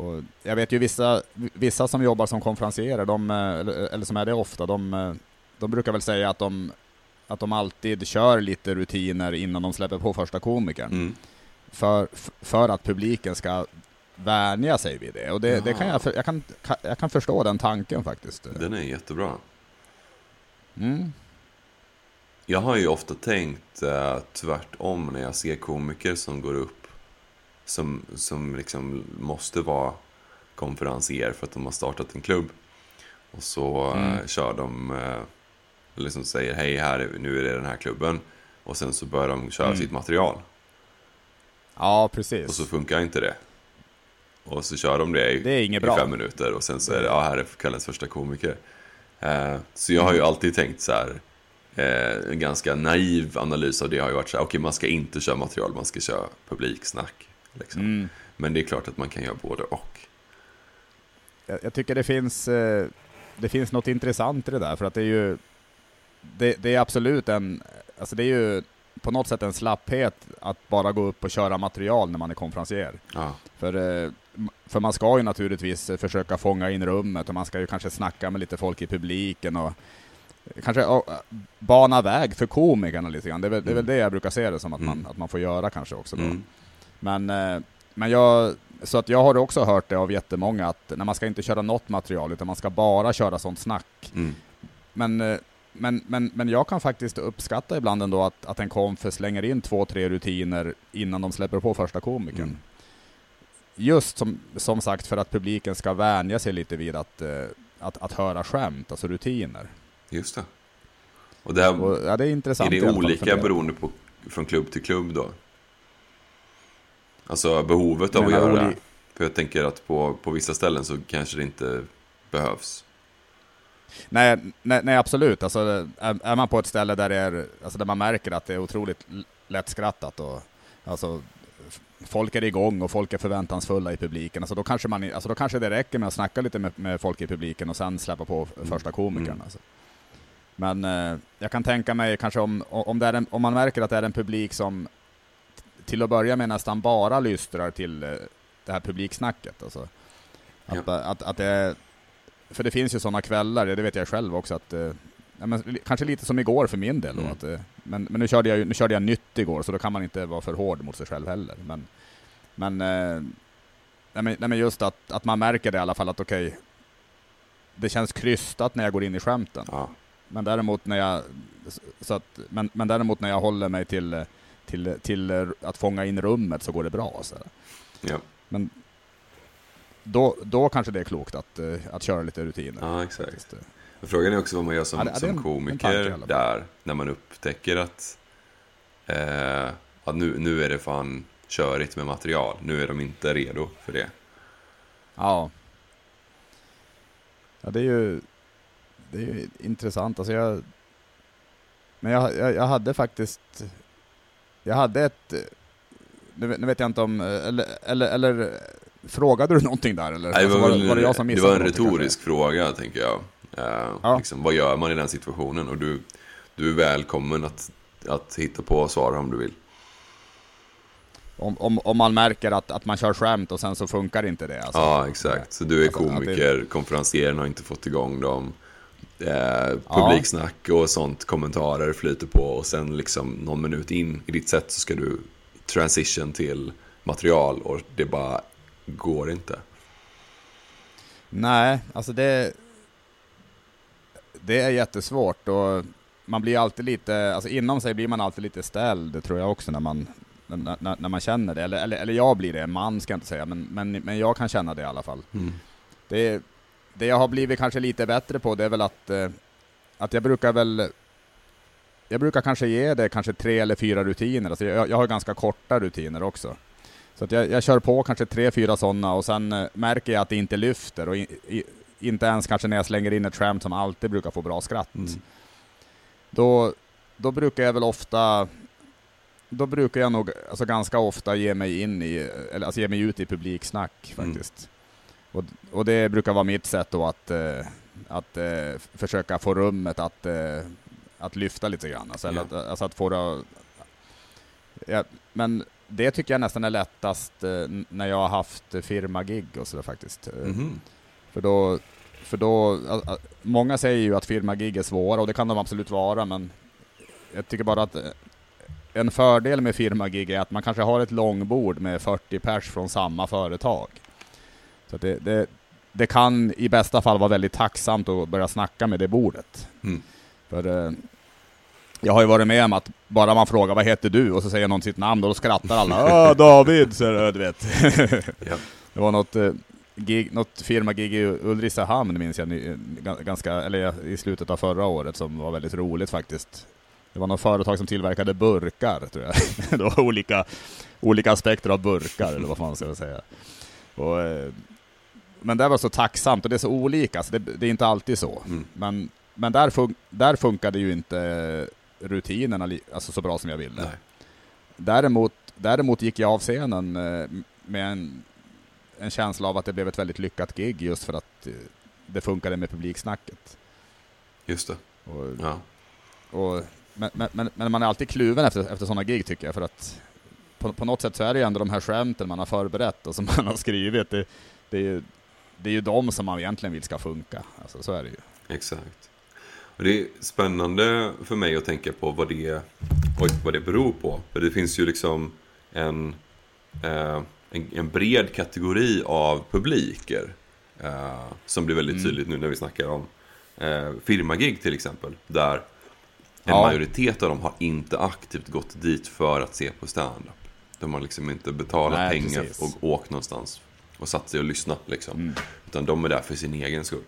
Speaker 1: och jag vet ju vissa, vissa som jobbar som konferencierer, de, eller, eller som är det ofta, de, de brukar väl säga att de att de alltid kör lite rutiner innan de släpper på första komikern. Mm. För, för att publiken ska vänja sig vid det. Och det, det kan jag, jag, kan, jag kan förstå den tanken faktiskt.
Speaker 2: Den är jättebra.
Speaker 1: Mm.
Speaker 2: Jag har ju ofta tänkt uh, tvärtom när jag ser komiker som går upp som, som liksom måste vara konferencier för att de har startat en klubb. Och så uh, mm. kör de uh, liksom säger hej här, nu är det den här klubben. Och sen så börjar de köra mm. sitt material.
Speaker 1: Ja, precis.
Speaker 2: Och så funkar inte det. Och så kör de det i,
Speaker 1: det
Speaker 2: i fem minuter och sen så är det, ja här är kvällens första komiker. Eh, så jag har ju alltid tänkt så här, eh, en ganska naiv analys av det har ju varit så här, okej okay, man ska inte köra material, man ska köra publiksnack. Liksom.
Speaker 1: Mm.
Speaker 2: Men det är klart att man kan göra både och.
Speaker 1: Jag, jag tycker det finns, eh, det finns något intressant i det där, för att det är ju, det, det är absolut en, alltså det är ju på något sätt en slapphet att bara gå upp och köra material när man är konferencier.
Speaker 2: Ja.
Speaker 1: För, eh, för man ska ju naturligtvis försöka fånga in rummet och man ska ju kanske snacka med lite folk i publiken och kanske oh, bana väg för komikerna lite grann. Det är, väl, det är väl det jag brukar se det som att, man,
Speaker 2: Mm.
Speaker 1: att man får göra kanske också. Då.
Speaker 2: Mm.
Speaker 1: Men, eh, men jag, så att jag har också hört det av jättemånga att när man ska inte köra något material utan man ska bara köra sånt snack.
Speaker 2: Mm.
Speaker 1: Men, eh, men, men, men jag kan faktiskt uppskatta ibland ändå att, att en konf slänger in två, tre rutiner innan de släpper på första komikern.
Speaker 2: Mm.
Speaker 1: Just som, som sagt för att publiken ska vänja sig lite vid att, eh, att, att höra skämt, alltså rutiner.
Speaker 2: Just det. Och det här,
Speaker 1: Och, ja, det är intressant.
Speaker 2: är det olika beroende på från klubb till klubb då? Alltså behovet av att göra
Speaker 1: oli-
Speaker 2: det. För jag tänker att på, på vissa ställen så kanske det inte behövs.
Speaker 1: Nej, nej, nej absolut. Alltså, är, är man på ett ställe där, det är, alltså, där man märker att det är otroligt lättskrattat och alltså, folk är igång och folk är förväntansfulla i publiken, alltså, då, kanske man, alltså, då kanske det räcker med att snacka lite med, med folk i publiken och sen släppa på f- första komikern.
Speaker 2: Mm.
Speaker 1: Alltså. Men eh, jag kan tänka mig kanske om, om, en, om man märker att det är en publik som till att börja med nästan bara lystrar till eh, det här publiksnacket. Alltså. Att, att, att det för det finns ju sådana kvällar, det vet jag själv också, att eh, ja, men, kanske lite som igår för min del. Då,
Speaker 2: Mm.
Speaker 1: att, eh, men men nu, körde jag, nu körde jag nytt igår, så då kan man inte vara för hård mot sig själv heller. Men, men, nej, men, nej, men just att, att man märker det i alla fall, att okej, det känns krystat när jag går in i skämten.
Speaker 2: Ja.
Speaker 1: Men däremot när jag, så att, men, men däremot när jag håller mig till, till, till eh, att fånga in rummet så går det bra. Så.
Speaker 2: Ja.
Speaker 1: Men då, då kanske det är klokt att, eh, att köra lite rutiner.
Speaker 2: ja, exakt. Men Frågan är också vad man gör som,
Speaker 1: Ja,
Speaker 2: som
Speaker 1: en- en
Speaker 2: komiker
Speaker 1: fall.
Speaker 2: där. När man upptäcker att, eh, att nu, nu är det fan körigt med material. Nu är de inte redo för det.
Speaker 1: Ja. Ja, det är ju, det är ju intressant. Alltså jag, men jag, jag, jag hade faktiskt, jag hade ett, nu, vet- nu vet jag inte om, eller, eller, eller frågade du någonting där eller?
Speaker 2: Nej, det,
Speaker 1: Alltså,
Speaker 2: var,
Speaker 1: var, var det jag som
Speaker 2: det var en retorisk
Speaker 1: kanske?
Speaker 2: fråga, tänker jag. Eh,
Speaker 1: Ja.
Speaker 2: liksom, vad gör man i den situationen? Och du, du är välkommen att, att hitta på och svara om du vill.
Speaker 1: Om, om, om man märker att, att man kör skämt och sen så funkar inte det. Alltså.
Speaker 2: Ja, exakt. Så du är
Speaker 1: Alltså, att det-
Speaker 2: komiker, konferencieren har inte fått igång dem. Eh, publiksnack och sånt, kommentarer flyter på och sen liksom någon minut in i ditt sätt så ska du transition till material och det bara går inte.
Speaker 1: Nej, alltså det... Det är jättesvårt och man blir alltid lite, alltså inom sig blir man alltid lite ställd tror jag också när man, när, när, när man känner det. Eller, eller, eller jag blir det, man ska jag inte säga, men, men, men jag kan känna det i alla fall.
Speaker 2: Mm.
Speaker 1: Det, det jag har blivit kanske lite bättre på det är väl att, eh, att jag brukar väl jag brukar kanske ge det kanske tre eller fyra rutiner, alltså jag, jag har ganska korta rutiner också. Så att jag, jag kör på kanske tre, fyra sådana och sen eh, märker jag att det inte lyfter och i, i, inte ens kanske när jag slänger in ett skämt som alltid brukar få bra skratt.
Speaker 2: Mm.
Speaker 1: Då, då brukar jag väl ofta då brukar jag nog alltså ganska ofta ge mig in i, eller alltså ge mig ut i publiksnack
Speaker 2: Mm.
Speaker 1: Och, och det brukar vara mitt sätt då att, eh, att eh, försöka få rummet att, eh, att lyfta lite grann. Alltså,
Speaker 2: Ja.
Speaker 1: att, alltså att få det ja, Men det tycker jag nästan är lättast när jag har haft firmagig och sådär faktiskt.
Speaker 2: Mhm.
Speaker 1: För då, för då, många säger ju att firmagig är svåra och det kan de absolut vara men jag tycker bara att en fördel med firmagig är att man kanske har ett långbord med 40 pers från samma företag. Så det, det, det kan i bästa fall vara väldigt tacksamt att börja snacka med det bordet.
Speaker 2: Mm.
Speaker 1: För eh, jag har ju varit med om att bara man frågar vad heter du och så säger någon sitt namn och då skrattar alla. Åh David, så du vet.
Speaker 2: Ja.
Speaker 1: Det var något, eh, gig, något firmagig i Ulricehamn minns jag ganska, eller i slutet av förra året som var väldigt roligt faktiskt. Det var något företag som tillverkade burkar tror jag. det var olika, olika aspekter av burkar eller vad fan ska jag säga. Och, eh, men det var så tacksamt och det är så olika, så det, det är inte alltid så.
Speaker 2: Mm.
Speaker 1: Men, men där, fun där funkade ju inte rutinerna alltså så bra som jag ville.
Speaker 2: Nej.
Speaker 1: Däremot, däremot gick jag av scenen eh, med en, en känsla av att det blev ett väldigt lyckat gig just för att eh, det funkade med publiksnacket.
Speaker 2: Just det.
Speaker 1: Och,
Speaker 2: Ja.
Speaker 1: och, men, men, men man är alltid kluven efter, efter sådana gig tycker jag, för att på, på något sätt så är det ju ändå de här skämten man har förberett och som man har skrivit, det, det, är, ju, det är ju de som man egentligen vill ska funka. Alltså, så är det ju.
Speaker 2: Exakt. Och det är spännande för mig att tänka på vad det, vad det beror på. För det finns ju liksom en, eh, en, en bred kategori av publiker. Eh, som blir väldigt
Speaker 1: Mm.
Speaker 2: tydligt nu när vi snackar om eh, firmagig till exempel. Där en
Speaker 1: Ja.
Speaker 2: majoritet av dem har inte aktivt gått dit för att se på stand-up. De har liksom inte betalat
Speaker 1: Nej,
Speaker 2: pengar
Speaker 1: precis.
Speaker 2: och åkt någonstans och satt sig och lyssnat liksom.
Speaker 1: Mm.
Speaker 2: Utan de är där för sin egen skull.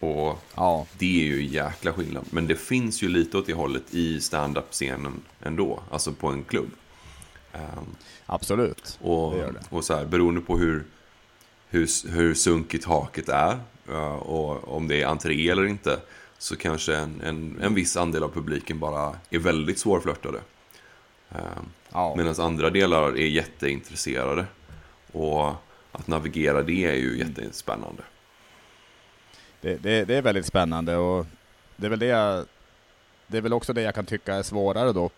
Speaker 2: Och
Speaker 1: Ja,
Speaker 2: det är ju jäkla skillnad. Men det finns ju lite åt det hållet i stand-up-scenen ändå. Alltså på en klubb. Ehm,
Speaker 1: absolut.
Speaker 2: och,
Speaker 1: Det det.
Speaker 2: och så här, beroende på hur, hur, hur sunkigt haket är eh, och om det är entré eller inte. Så kanske en, en, en viss andel av publiken bara är väldigt svårflörtade. Ehm,
Speaker 1: Ja.
Speaker 2: Medan andra delar är jätteintresserade. Och att navigera det är ju jättespännande.
Speaker 1: Det, det, det är väldigt spännande och det är väl det jag, det är väl också det jag kan tycka är svårare då.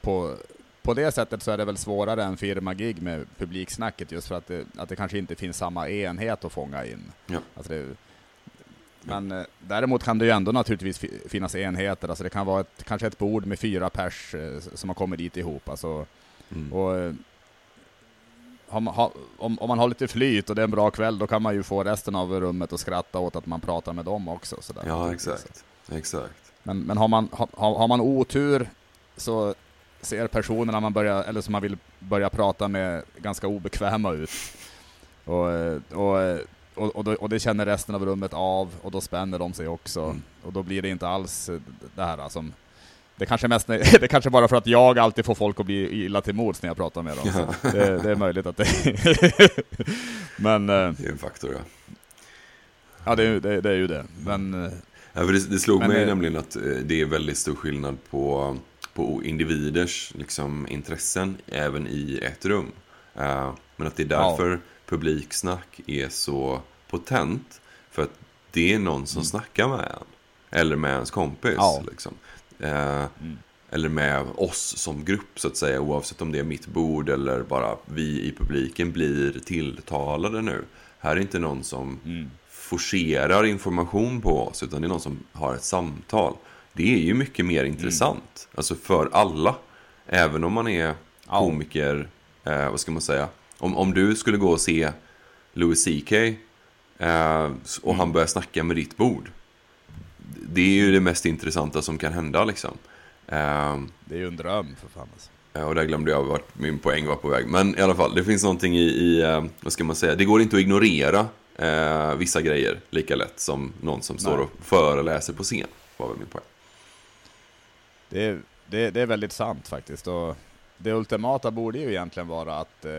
Speaker 1: På, på det sättet så är det väl svårare än firmagig med publiksnacket just för att det, att det kanske inte finns samma enhet att fånga in.
Speaker 2: Ja.
Speaker 1: Alltså det, men eh, däremot kan det ju ändå naturligtvis fi- finnas enheter, alltså det kan vara ett, kanske ett bord med fyra pers eh, som har kommit dit ihop. Alltså,
Speaker 2: Mm.
Speaker 1: och, eh, man, har, om, om man har lite flyt och det är en bra kväll, då kan man ju få resten av rummet att skratta åt att man pratar med dem också. Sådär.
Speaker 2: Ja, exakt. Exakt.
Speaker 1: Men, men har, man, har, har man otur så ser personerna man börjar, eller som man vill börja prata med ganska obekväma ut. Och, och, och, och, då, och det känner resten av rummet av och då spänner de sig också.
Speaker 2: Mm.
Speaker 1: Och då blir det inte alls det här som det kanske mest, det kanske bara för att jag alltid får folk att bli illa till mods när jag pratar med dem. Så det, det är möjligt att det... Men, eh,
Speaker 2: Det är en faktor, ja.
Speaker 1: ja det, är- det, det är ju det. Men, eh,
Speaker 2: ja för det, det slog
Speaker 1: Men,
Speaker 2: mig
Speaker 1: eh,
Speaker 2: nämligen att eh, det är väldigt stor skillnad på, på individers liksom, intressen även i ett rum. Men att det är
Speaker 1: Ja.
Speaker 2: därför publiksnack är så potent. För att det är någon som snackar med en. Eller med ens kompis.
Speaker 1: Mm. Ja.
Speaker 2: Liksom. Eh,
Speaker 1: Mm.
Speaker 2: Eller med oss som grupp så att säga. Oavsett om det är mitt bord eller bara vi i publiken blir tilltalade nu. Här är inte någon som
Speaker 1: mm.
Speaker 2: forcerar information på oss, utan det är någon som har ett samtal. Det är ju mycket mer intressant, alltså för alla. Även om man är komiker, eh, vad ska man säga? Om, om du skulle gå och se Louis CK eh, och han börjar snacka med ditt bord. Det är ju det mest intressanta som kan hända liksom. Eh,
Speaker 1: det är ju en dröm för fan. Alltså.
Speaker 2: Eh, Och där glömde jag vart min poäng var på väg. Men i alla fall, det finns någonting i, i eh, vad ska man säga, det går inte att ignorera eh, vissa grejer lika lätt som någon som står
Speaker 1: Nej.
Speaker 2: och föreläser på scen. Var väl min poäng.
Speaker 1: Det är, det, det är väldigt sant faktiskt. Och det ultimata borde ju egentligen vara att eh,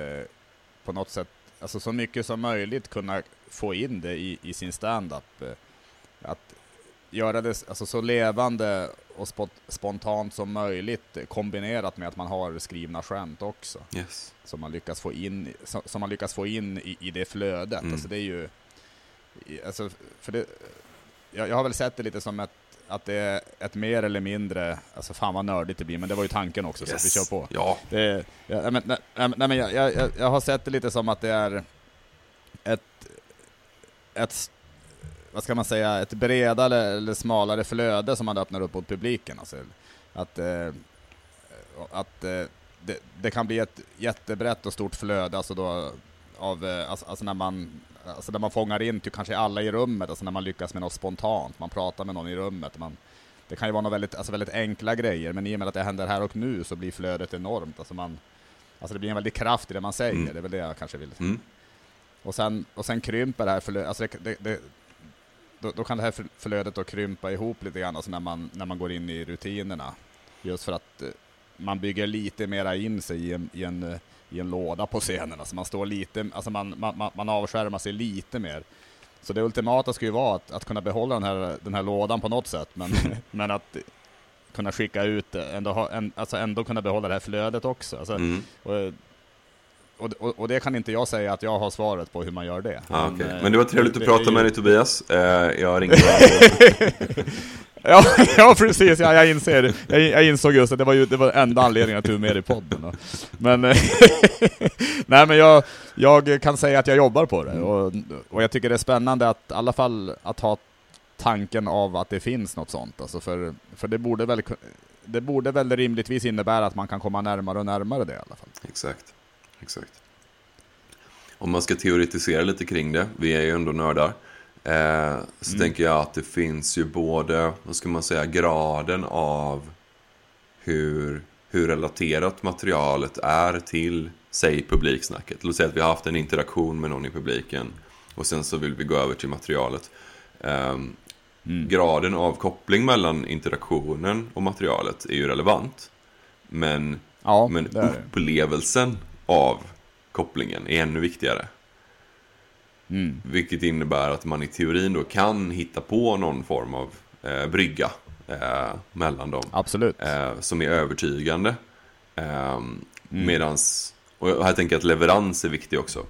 Speaker 1: på något sätt, alltså så mycket som möjligt kunna få in det i, i sin stand-up. Eh, att göra det alltså, så levande och spot, spontant som möjligt eh, kombinerat med att man har skrivna skämt också.
Speaker 2: Yes.
Speaker 1: Som man lyckas få in, som, man lyckas få in i, i det flödet.
Speaker 2: Mm.
Speaker 1: Alltså det är ju, alltså, för det, jag, jag har väl sett det lite som ett, att det är ett mer eller mindre, alltså fan vad nördigt det blir, men det var ju tanken också, så att vi kör på.
Speaker 2: Ja,
Speaker 1: Det, ja, men, nej, nej, men jag, jag, jag- jag har sett det lite som att det är ett, ett vad ska man säga, ett bredare eller smalare flöde som man öppnar upp mot publiken. Alltså, att eh, att eh, det, det kan bli ett jättebrett och stort flöde, alltså då av, eh, alltså, alltså när man Alltså när man fångar in typ kanske alla i rummet, alltså när man lyckas med något spontant, man pratar med någon i rummet, man, det kan ju vara något väldigt, alltså väldigt enkla grejer, men i och med att det händer här och nu så blir flödet enormt. Alltså, man, alltså det blir en väldig kraft i det man säger,
Speaker 2: Mm.
Speaker 1: det är väl det jag kanske vill.
Speaker 2: mm.
Speaker 1: Och sen, och sen krymper det här flödet, alltså det, det, det, då, då kan det här fl- flödet då krympa ihop lite grann alltså när, man, när man går in i rutinerna. Just för att eh, man bygger lite mera in sig i en, i en, eh, i en låda på scenen. Alltså man står lite, alltså man, man, man avskärmar sig lite mer. Så det ultimata skulle ju vara att, att kunna behålla den här, den här lådan på något sätt, men, men att kunna skicka ut det, ändå, ha, en, alltså ändå kunna behålla det här flödet också. Alltså,
Speaker 2: Mm.
Speaker 1: och, och, och, och det kan inte jag säga att jag har svaret på hur man gör det.
Speaker 2: Ah, okay.
Speaker 1: eh,
Speaker 2: Men det var trevligt att
Speaker 1: det
Speaker 2: prata
Speaker 1: är ju-
Speaker 2: med dig Tobias. Eh, jag ringde
Speaker 1: Ja, ja precis, ja, jag inser det. Jag, jag insåg just att det var ju det var enda anledningen att du är med i podden. då. Men, eh, nej men jag, jag kan säga att jag jobbar på det, och, och jag tycker det är spännande att i alla fall att ha tanken av att det finns något sånt. Alltså för, för det borde väl det borde väl rimligtvis innebära att man kan komma närmare och närmare det i alla fall.
Speaker 2: Exakt. Exakt. Om man ska teoretisera lite kring det, vi är ju ändå nördar. Eh, så
Speaker 1: Mm.
Speaker 2: tänker jag att det finns ju både, vad ska man säga, graden av hur, hur relaterat materialet är till, säg publiksnacket. Låt säga att vi har haft en interaktion med någon i publiken och sen så vill vi gå över till materialet. Ehm,
Speaker 1: Mm.
Speaker 2: Graden av koppling mellan interaktionen och materialet är ju relevant. Men
Speaker 1: Ja,
Speaker 2: men upplevelsen av kopplingen är ännu viktigare.
Speaker 1: Mm.
Speaker 2: Vilket innebär att man i teorin då kan hitta på någon form av eh, brygga eh, mellan dem.
Speaker 1: Absolut.
Speaker 2: Eh, som är övertygande. Eh,
Speaker 1: Mm.
Speaker 2: Medans, och här tänker jag att leverans är viktig också.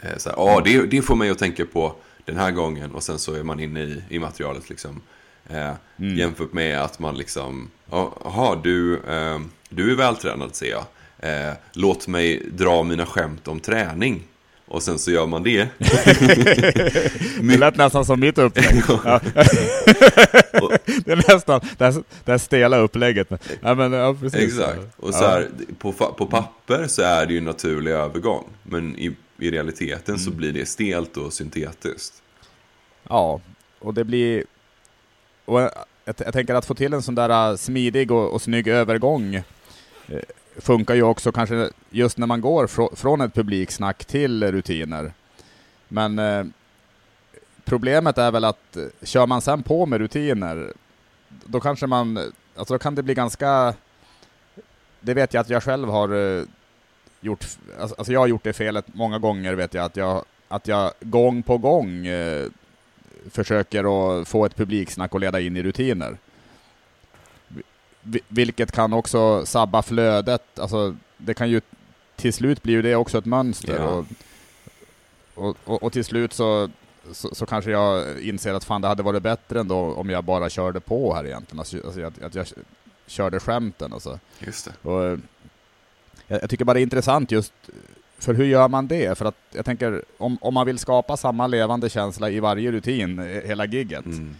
Speaker 2: Eh, så här, ah, det, det får mig att tänka på den här gången och sen så är man inne i, i materialet liksom. Eh,
Speaker 1: Mm.
Speaker 2: Jämfört med att man liksom, jaha du, eh, du är vältränad ser jag. Eh, låt mig dra mina skämt om träning. Och sen så gör man det.
Speaker 1: Det lät nästan som mitt upplägg. Ja. det är nästan det här, det här stela upplägget. Ja, men, ja.
Speaker 2: Exakt. Och så här, på, på papper så är det ju en naturlig övergång. Men i, i realiteten så blir det stelt och syntetiskt.
Speaker 1: Ja, och det blir... Och jag, jag tänker att få till en sån där äh, smidig och, och snygg övergång eh, funkar ju också kanske just när man går fr från ett publiksnack till rutiner. Men eh, problemet är väl att eh, kör man sen på med rutiner, då kanske man, eh, alltså då kan det bli ganska, det vet jag att jag själv har eh, gjort, alltså alltså jag har gjort det felet många gånger vet jag, att jag, att jag gång på gång eh, försöker att få ett publiksnack och leda in i rutiner. Vi- Vilket kan också sabba flödet, alltså det kan ju till slut blir ju det också ett mönster.
Speaker 2: Ja.
Speaker 1: Och, och, och, och till slut så, så, så kanske jag inser att fan det hade varit bättre ändå om jag bara körde på här egentligen. Alltså, alltså att, att jag körde skämten alltså.
Speaker 2: Just det.
Speaker 1: Och, jag, jag tycker bara det är intressant just för hur gör man det? För att jag tänker om, om man vill skapa samma levande känsla i varje rutin, eh, hela gigget,
Speaker 2: Mm.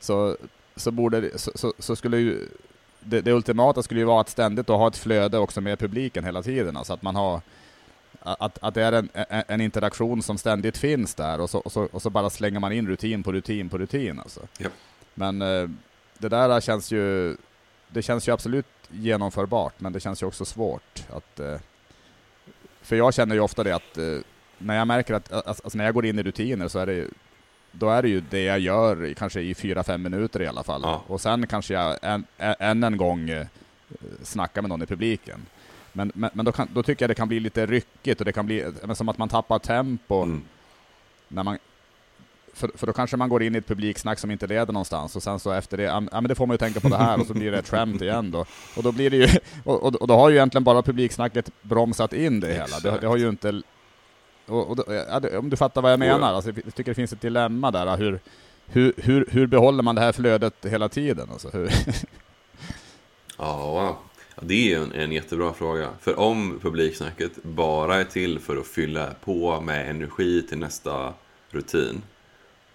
Speaker 1: så, så, borde, så, så, så skulle ju det, det ultimata skulle ju vara att ständigt ha ett flöde också med publiken hela tiden. Alltså att man har att, att det är en, en interaktion som ständigt finns där och så, och, så, och så bara slänger man in rutin på rutin på rutin. Alltså.
Speaker 2: Japp.
Speaker 1: Men eh, det där känns ju det känns ju absolut genomförbart, men det känns ju också svårt. Att, eh, för jag känner ju ofta det att eh, när jag märker att, alltså, alltså när jag går in i rutiner så är det då är det ju det jag gör kanske i fyra fem minuter i alla fall.
Speaker 2: Ja.
Speaker 1: Och sen kanske jag än, än en gång eh, snackar med någon i publiken. Men, men, men då, kan, då tycker jag det kan bli lite ryckigt och det kan bli eh, som att man tappar tempo.
Speaker 2: Mm.
Speaker 1: När man, för, för då kanske man går in i ett publiksnack som inte leder någonstans och sen så efter det, ja men det får man ju tänka på det här och så blir det ett skämt igen då. Och då blir det ju, och, och, och då har ju egentligen bara publiksnacket bromsat in det hela. Det, det har ju inte, och, och, om du fattar vad jag
Speaker 2: ja.
Speaker 1: menar, alltså, jag tycker det finns ett dilemma där, hur, hur, hur, hur behåller man det här flödet hela tiden? Alltså, hur,
Speaker 2: Ja, det är en, en jättebra fråga. För om publiksnacket bara är till för att fylla på med energi till nästa rutin.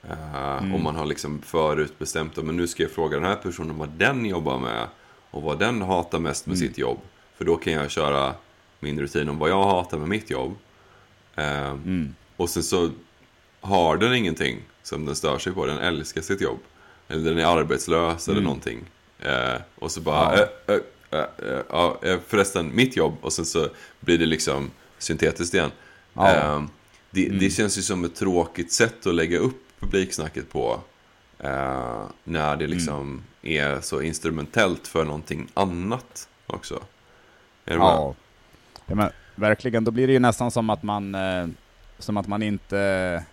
Speaker 2: eh,
Speaker 1: Mm.
Speaker 2: Om man har liksom förutbestämt men nu ska jag fråga den här personen vad den jobbar med. Och vad den hatar mest med
Speaker 1: Mm.
Speaker 2: sitt jobb. För då kan jag köra min rutin om vad jag hatar med mitt jobb. Eh,
Speaker 1: mm.
Speaker 2: Och sen så har den ingenting som den stör sig på. Den älskar sitt jobb. Eller den är arbetslös eller
Speaker 1: Mm.
Speaker 2: någonting. Eh, och så bara,
Speaker 1: Ja.
Speaker 2: ja. äh, äh, äh, ja, förresten, mitt jobb. Och sen så blir det liksom syntetiskt igen.
Speaker 1: Ja.
Speaker 2: Eh, det,
Speaker 1: Mm.
Speaker 2: det känns ju som ett tråkigt sätt att lägga upp publiksnacket på. Eh, när det liksom är så instrumentellt för någonting annat också. Är du med?
Speaker 1: Ja. Verkligen, då blir det ju nästan som att man, eh, som att man inte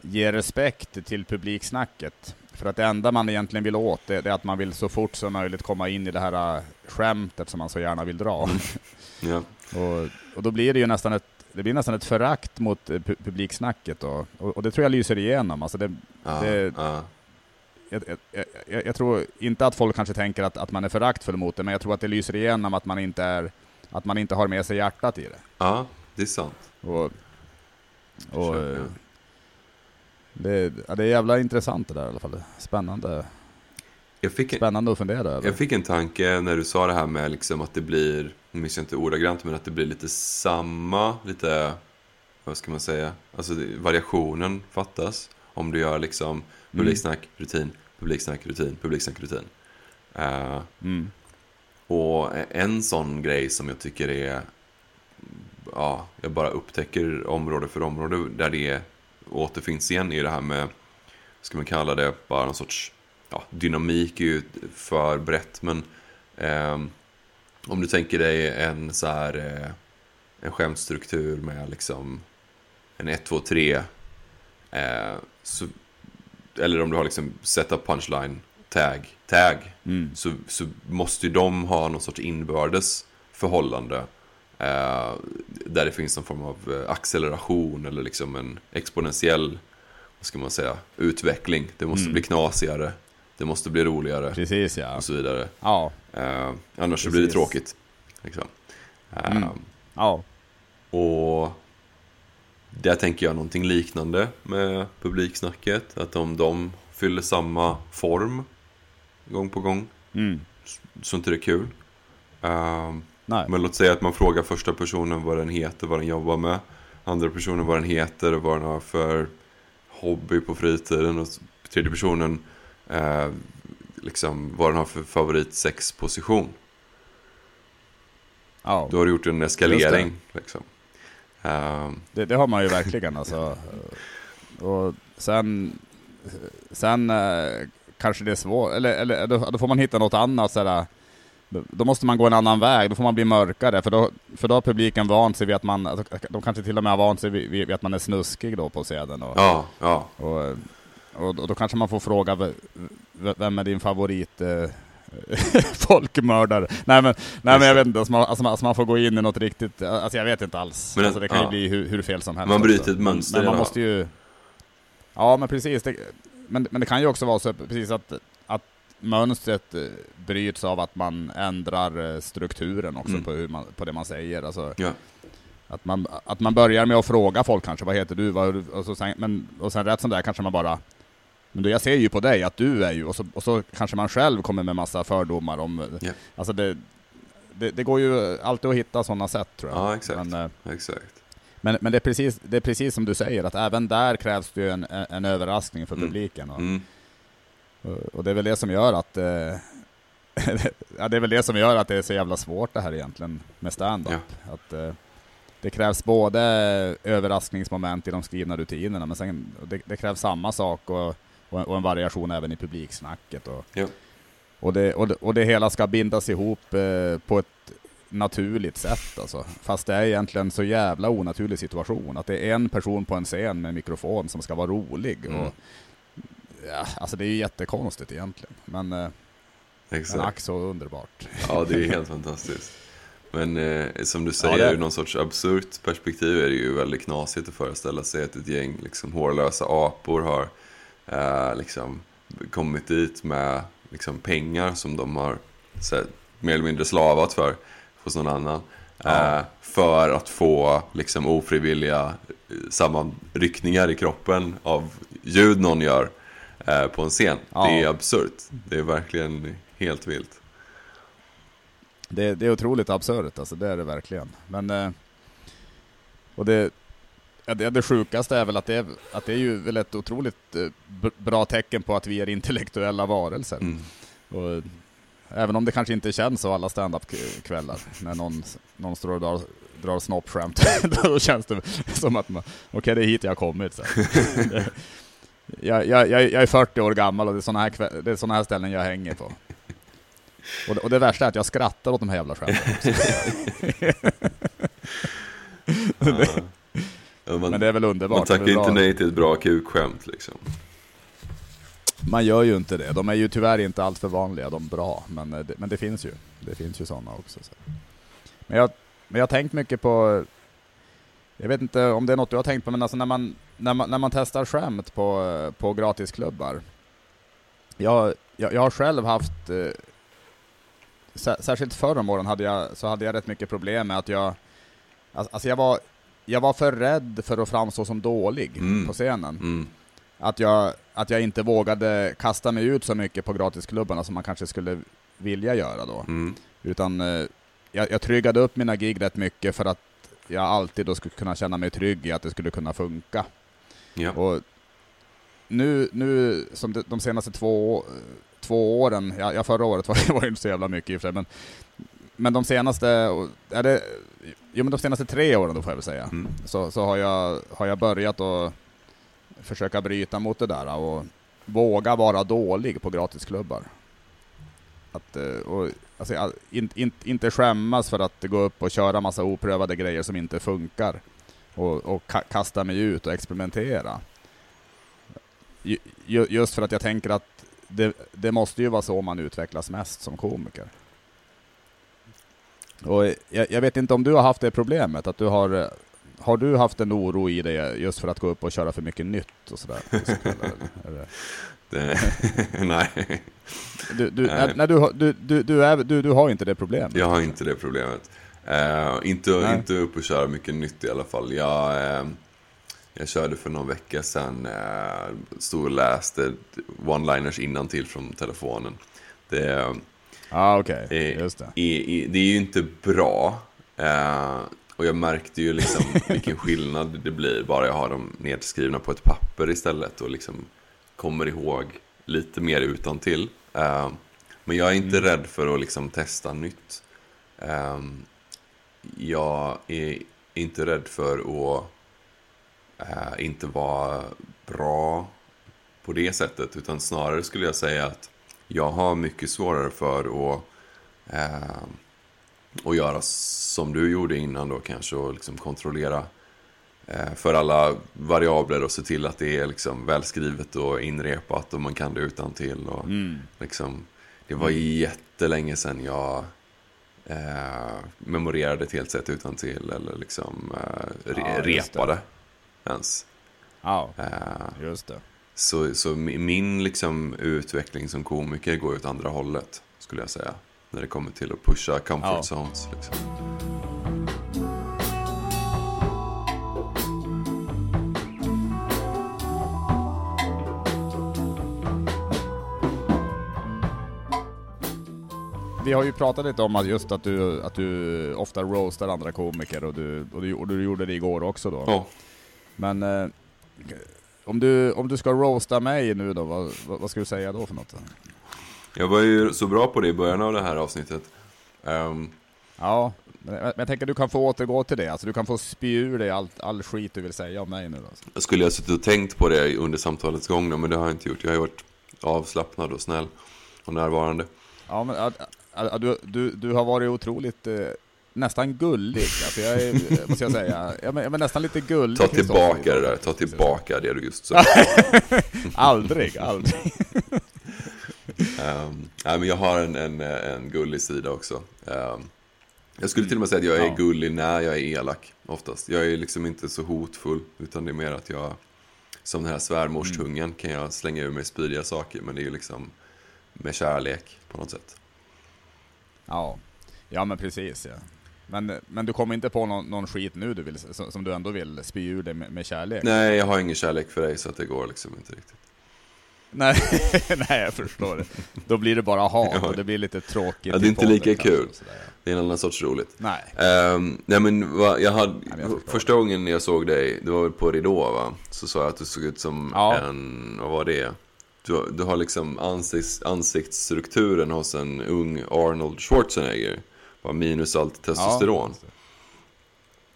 Speaker 1: ger respekt till publiksnacket. För att det enda man egentligen vill åt, det, är att man vill så fort som möjligt komma in i det här äh, skämtet som man så gärna vill dra.
Speaker 2: Mm. Ja.
Speaker 1: och, och då blir det ju nästan ett, det blir nästan ett förakt mot eh, pu- publiksnacket och, och, och det tror jag lyser igenom. Alltså det,
Speaker 2: Ja,
Speaker 1: Det-
Speaker 2: ja.
Speaker 1: jag, jag, jag, jag tror inte att folk kanske tänker att, att man är föraktfull mot det, men jag tror att det lyser igenom att man inte är, att man inte har med sig hjärtat i det.
Speaker 2: ja, det är sant.
Speaker 1: Och, och eh, det, ja, det är jävla intressant det där i alla fall. Spännande,
Speaker 2: Jag fick, en,
Speaker 1: spännande att fundera över.
Speaker 2: jag fick en tanke när du sa det här med liksom att det blir, nu minns jag inte ordagrant, men att det blir lite samma, lite, vad ska man säga, alltså variationen fattas. Om du gör liksom publiksnack, rutin, publiksnack, rutin, publiksnack, rutin. Eh,
Speaker 1: Mm.
Speaker 2: Och en sån grej som jag tycker är, ja, jag bara upptäcker område för område där det återfinns igen är det här med, ska man kalla det, bara någon sorts, ja, dynamik är ju för brett, men eh, om du tänker dig en så här, eh, en skämtstruktur med liksom en 1, 2, 3, eh, så, eller om du har liksom setup, punchline, tag, tag,
Speaker 1: Mm.
Speaker 2: så, så måste ju de ha någon sorts inbördes förhållande. Eh, där det finns någon form av eh, acceleration eller liksom en exponentiell, vad ska man säga, utveckling. Det måste
Speaker 1: Mm.
Speaker 2: bli knasigare, det måste bli roligare
Speaker 1: Precis ja.
Speaker 2: och så vidare.
Speaker 1: Ja,
Speaker 2: Eh, annars så blir det
Speaker 1: Precis.
Speaker 2: tråkigt. Liksom. Eh,
Speaker 1: Mm. ja.
Speaker 2: och där tänker jag någonting liknande med publiksnacket. Att om de fyller samma form gång på gång
Speaker 1: Mm.
Speaker 2: så inte det är kul.
Speaker 1: Nej.
Speaker 2: men låt säga att man frågar första personen vad den heter, vad den jobbar med. Andra personen vad den heter och vad den har för hobby på fritiden. Och tredje personen eh, liksom vad den har för favorit sexposition.
Speaker 1: Ja.
Speaker 2: Då har du gjort en eskalering. Liksom. Ehm,
Speaker 1: Det, det har man ju verkligen alltså. Och sen, sen eh, kanske det är svårt, eller, eller då, då får man hitta något annat sådär. Då, måste man gå en annan väg, då får man bli mörkare, för då, för då har publiken vant sig vid att man, alltså, de kanske till och med har vant sig vid, vid att man är snuskig då på scenen. Och,
Speaker 2: ja, ja.
Speaker 1: och, och, då- då kanske man får fråga vem är din favorit eh, folkmördare? Nej men, nej, men jag vet inte, alltså man, alltså, man, alltså man får gå in i något riktigt, alltså jag vet inte alls.
Speaker 2: Men,
Speaker 1: alltså det kan
Speaker 2: ja.
Speaker 1: ju bli hur, hur fel som helst.
Speaker 2: Man bryter ett mönster
Speaker 1: Men, man måste ju... Ja men precis, det, men, men det kan ju också vara så precis att, att mönstret eh, bryts av att man ändrar eh, strukturen också
Speaker 2: Mm.
Speaker 1: på, hur man, på det man säger. Alltså,
Speaker 2: Ja.
Speaker 1: att man, att man börjar med att fråga folk kanske, vad heter du? Vad, och, så, sen- men, och sen rätt som det är kanske man bara, men då jag ser ju på dig att du är ju, och så, och så kanske man själv kommer med massa fördomar om,
Speaker 2: Ja.
Speaker 1: alltså det, det, det går ju alltid att hitta sådana sätt tror jag.
Speaker 2: Ja, exakt.
Speaker 1: Men, eh,
Speaker 2: Exakt.
Speaker 1: Men, men det, är precis, det är precis som du säger, att även där krävs det ju en, en, överraskning för
Speaker 2: Mm.
Speaker 1: publiken. Och,
Speaker 2: Mm.
Speaker 1: och, och det är väl det som gör att eh, ja, det är väl det som gör att det är så jävla svårt det här egentligen med stand-up. Att, eh, det krävs både överraskningsmoment i de skrivna rutinerna, men sen, det, det krävs samma sak och, och, och en variation även i publiksnacket. Och,
Speaker 2: Ja.
Speaker 1: och, det, och, det, och det hela ska bindas ihop eh, på ett naturligt sätt alltså. Fast det är egentligen så jävla onaturlig situation. Att det är en person på en scen med mikrofon som ska vara rolig.
Speaker 2: Mm.
Speaker 1: Och, ja, alltså det är ju jättekonstigt egentligen. Men, eh, men
Speaker 2: Exakt.
Speaker 1: ack så underbart.
Speaker 2: Ja, det är helt fantastiskt. Men eh, som du
Speaker 1: Ja,
Speaker 2: säger,
Speaker 1: det är-
Speaker 2: ur någon sorts absurt perspektiv är det ju väldigt knasigt att föreställa sig att ett gäng liksom, hårlösa apor har eh, liksom, kommit dit med liksom, pengar som de har här, mer eller mindre slavat för hos någon annan.
Speaker 1: Ja.
Speaker 2: Eh, för att få liksom, ofrivilliga eh, sammanryckningar i kroppen av ljud någon gör eh, på en scen.
Speaker 1: Ja.
Speaker 2: Det är absurt. Det är verkligen helt vilt.
Speaker 1: Det, det är otroligt absurt, alltså det är det verkligen. Men, och det, det, det sjukaste är väl att det är, att det är ju väl ett otroligt bra tecken på att vi är intellektuella varelser.
Speaker 2: Mm.
Speaker 1: Och, även om det kanske inte känns så alla stand-up-kvällar, när någon, någon står och drar, drar snoppskämt, då känns det som att man, okej det är hit jag har kommit. Så. Jag, jag, jag, är 40 år gammal och det är sådana här, kväll, det är såna här ställen jag hänger på. Och det, och det värsta är att jag skrattar åt de här jävla skämten.
Speaker 2: Ja. Man,
Speaker 1: Men det är väl underbart.
Speaker 2: man tackar inte nej till ett bra kukskämt liksom.
Speaker 1: Man gör ju inte det. De är ju tyvärr inte allt för vanliga, de bra. Men eh, det, men det finns ju. Det finns ju sådana också. Så. Men, jag, men jag har tänkt mycket på... Jag vet inte om det är något du har tänkt på, men alltså när man, när man, när man testar skämt på, eh, på gratisklubbar. Jag, jag, jag har själv haft... eh, sär- Särskilt förr om åren hade jag, så hade jag rätt mycket problem med att jag... Alltså alltså jag var, jag var för rädd för att framstå som dålig
Speaker 2: Mm.
Speaker 1: på scenen
Speaker 2: Mm.
Speaker 1: Att jag, att jag inte vågade kasta mig ut så mycket på gratisklubbarna som man kanske skulle vilja göra då.
Speaker 2: Mm.
Speaker 1: Utan eh, jag, jag tryggade upp mina gig rätt mycket för att jag alltid då skulle kunna känna mig trygg i att det skulle kunna funka.
Speaker 2: Ja.
Speaker 1: Och nu, nu som de, senaste två, två åren, ja, ja förra året var, var det inte så jävla mycket i och för sig, men, men de senaste, är det, jo men de senaste tre åren då får jag väl säga,
Speaker 2: Mm.
Speaker 1: så, så har, jag, har jag börjat att försöka bryta mot det där och våga vara dålig på gratisklubbar. Att, eh, och, alltså, in, in, inte skämmas för att gå upp och köra massa oprövade grejer som inte funkar. Och, och ka, kasta mig ut och experimentera. Just för att jag tänker att det, det måste ju vara så man utvecklas mest som komiker. Och eh, jag, jag vet inte om du har haft det problemet, att du har eh, har du haft en oro i dig just för att gå upp och köra för mycket nytt och sådär?
Speaker 2: Det, nej,
Speaker 1: Du, du,
Speaker 2: Nej.
Speaker 1: nej, du, har- du, du, du, är, du, du har inte det problemet?
Speaker 2: jag har inte det problemet. Eh, inte,
Speaker 1: Nej.
Speaker 2: inte upp och köra mycket nytt i alla fall. Jag, eh, jag körde för någon vecka sedan, eh, stod och läste one-liners innantill från telefonen. Det,
Speaker 1: ah, okej.
Speaker 2: Eh,
Speaker 1: Just det.
Speaker 2: är, är, det är ju inte bra. Eh, och jag märkte ju liksom vilken skillnad det blir bara jag har dem nedskrivna på ett papper istället och liksom kommer ihåg lite mer utan till. Eh, men jag är inte rädd för att liksom testa nytt. Eh, jag är inte rädd för att eh, inte vara bra på det sättet. Utan snarare skulle jag säga att jag har mycket svårare för att eh, och göra som du gjorde innan då kanske och liksom kontrollera eh, för alla variabler och se till att det är liksom välskrivet och inrepat och man kan det utan till och
Speaker 1: Mm.
Speaker 2: liksom det var jättelänge sedan jag eh, memorerade ett helt sätt utan till eller liksom eh, re-
Speaker 1: Ja, just det.
Speaker 2: repade ens.
Speaker 1: Ja,
Speaker 2: Eh,
Speaker 1: just det.
Speaker 2: så, så mi- min liksom utveckling som komiker går åt andra hållet, skulle jag säga. När det kommer till att pusha comfort
Speaker 1: Ja.
Speaker 2: zones. Liksom.
Speaker 1: Vi har ju pratat lite om att just att du, att du ofta roastar andra komiker och du, och du, och du gjorde det igår också då.
Speaker 2: Ja,
Speaker 1: Men eh, om, du, om du ska roasta mig nu då, vad, vad, ska du säga då för något?
Speaker 2: Jag var ju så bra på det i början av det här avsnittet. Ehm,
Speaker 1: Ja, men, jag tänker att du kan få återgå till det. Alltså du kan få spy ur dig allt, all skit du vill säga om mig nu då.
Speaker 2: jag skulle ha suttit och tänkt på det under samtalets gång då, men det har jag inte gjort. Jag har varit avslappnad och snäll och närvarande.
Speaker 1: Ja, men att, att, att du, du, du har varit otroligt, eh, nästan gullig. Alltså jag är, eh, måste jag säga, ja, men, ja, men nästan lite gullig.
Speaker 2: Ta tillbaka det där, ta tillbaka det du just sa.
Speaker 1: Aldrig, aldrig.
Speaker 2: Um, nej, men jag har en, en, en gullig sida också. Ehm, jag skulle till och med säga att jag är
Speaker 1: Ja.
Speaker 2: gullig när jag är elak, oftast. Jag är liksom inte så hotfull, utan det är mer att jag, som den här svärmorstungen, kan jag slänga ur mig spydiga saker, men det är ju liksom med kärlek på något sätt.
Speaker 1: Ja, ja men precis ja. Men, men du kommer inte på någon, någon skit nu du vill, som, som du ändå vill spy ur dig med, med kärlek?
Speaker 2: Nej, jag har ingen kärlek för dig, så att det går liksom inte riktigt.
Speaker 1: Nej, nej jag förstår det. Då blir det bara hat
Speaker 2: Ja.
Speaker 1: och det blir lite tråkigt.
Speaker 2: Ja, det är inte lika kul.
Speaker 1: sådär, ja.
Speaker 2: Det är en annan sorts roligt.
Speaker 1: Nej.
Speaker 2: Ehm, nej men va, jag hade,
Speaker 1: men jag
Speaker 2: första gången jag såg dig, det var väl på Ridå va? Så sa jag att du såg ut som
Speaker 1: Ja.
Speaker 2: en, vad var det? Du, du har liksom ansikts, ansiktsstrukturen hos en ung Arnold Schwarzenegger. Bara minus allt testosteron.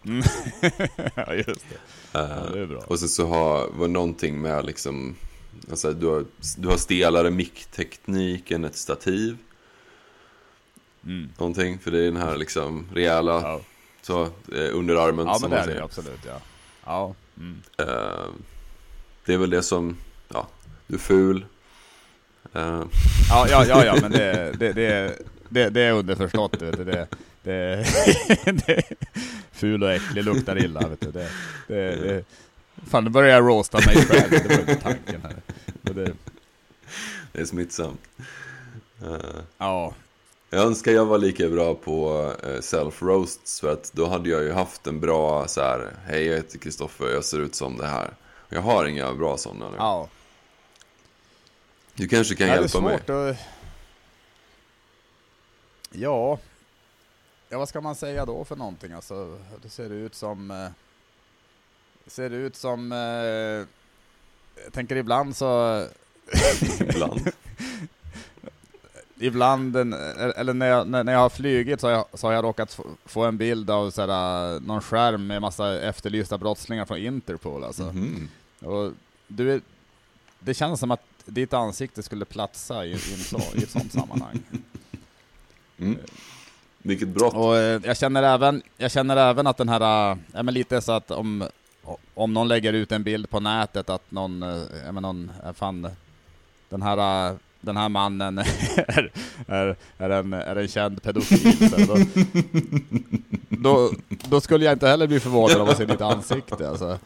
Speaker 1: Mm. ja, just det. Ja, det är bra.
Speaker 2: Och sen så har, var någonting med liksom, alltså du har, du har stelare mickteknik än ett stativ.
Speaker 1: Mm.
Speaker 2: Någonting, för det är den här liksom rejäla
Speaker 1: Ja.
Speaker 2: Så, eh, under armen
Speaker 1: Ja, men det är det absolut, ja. Ja. Mm.
Speaker 2: Eh, det är väl det som, ja, du är ful. Eh,
Speaker 1: Ja, ja, ja, ja, men det, det, det, det, det är underförstått. Vet du. Det, det, det, ful och äcklig, luktar illa. Vet du. Det, det, det, fan, nu börjar jag roasta mig själv. Det var inte tanken här. Det,
Speaker 2: det är smittsamt. Eh,
Speaker 1: ja,
Speaker 2: Jag önskar jag var lika bra på eh, self-roasts för att då hade jag ju haft en bra så här. Hej jag heter Kristoffer, jag ser ut som det här. Jag har inga bra sådana nu.
Speaker 1: ja.
Speaker 2: Du kanske kan
Speaker 1: Ja, det är
Speaker 2: hjälpa mig?
Speaker 1: svårt att... Ja. Ja, vad ska man säga då för någonting? Alltså, det ser ut som... eh, ser ut som... eh, Jag tänker ibland så...
Speaker 2: Ibland.
Speaker 1: ibland, en- eller när jag, när jag har flugit så har jag, så har jag råkat få- en bild av sådär, någon skärm med massa efterlysta brottslingar från Interpol alltså.
Speaker 2: Mhm.
Speaker 1: Och du, är- det känns som att ditt ansikte skulle platsa i, i, en så, i ett sånt sammanhang.
Speaker 2: Mm. Vilket brott.
Speaker 1: Och eh, jag känner även, jag känner även att den här, äh, men lite så att om, om någon lägger ut en bild på nätet att någon, eh, ja, men någon, äh, fan, den här, äh, den här mannen är, är, är, en, är en känd pedofil. Då, då, då skulle jag inte heller bli förvånad av att se ditt ansikte. Alltså.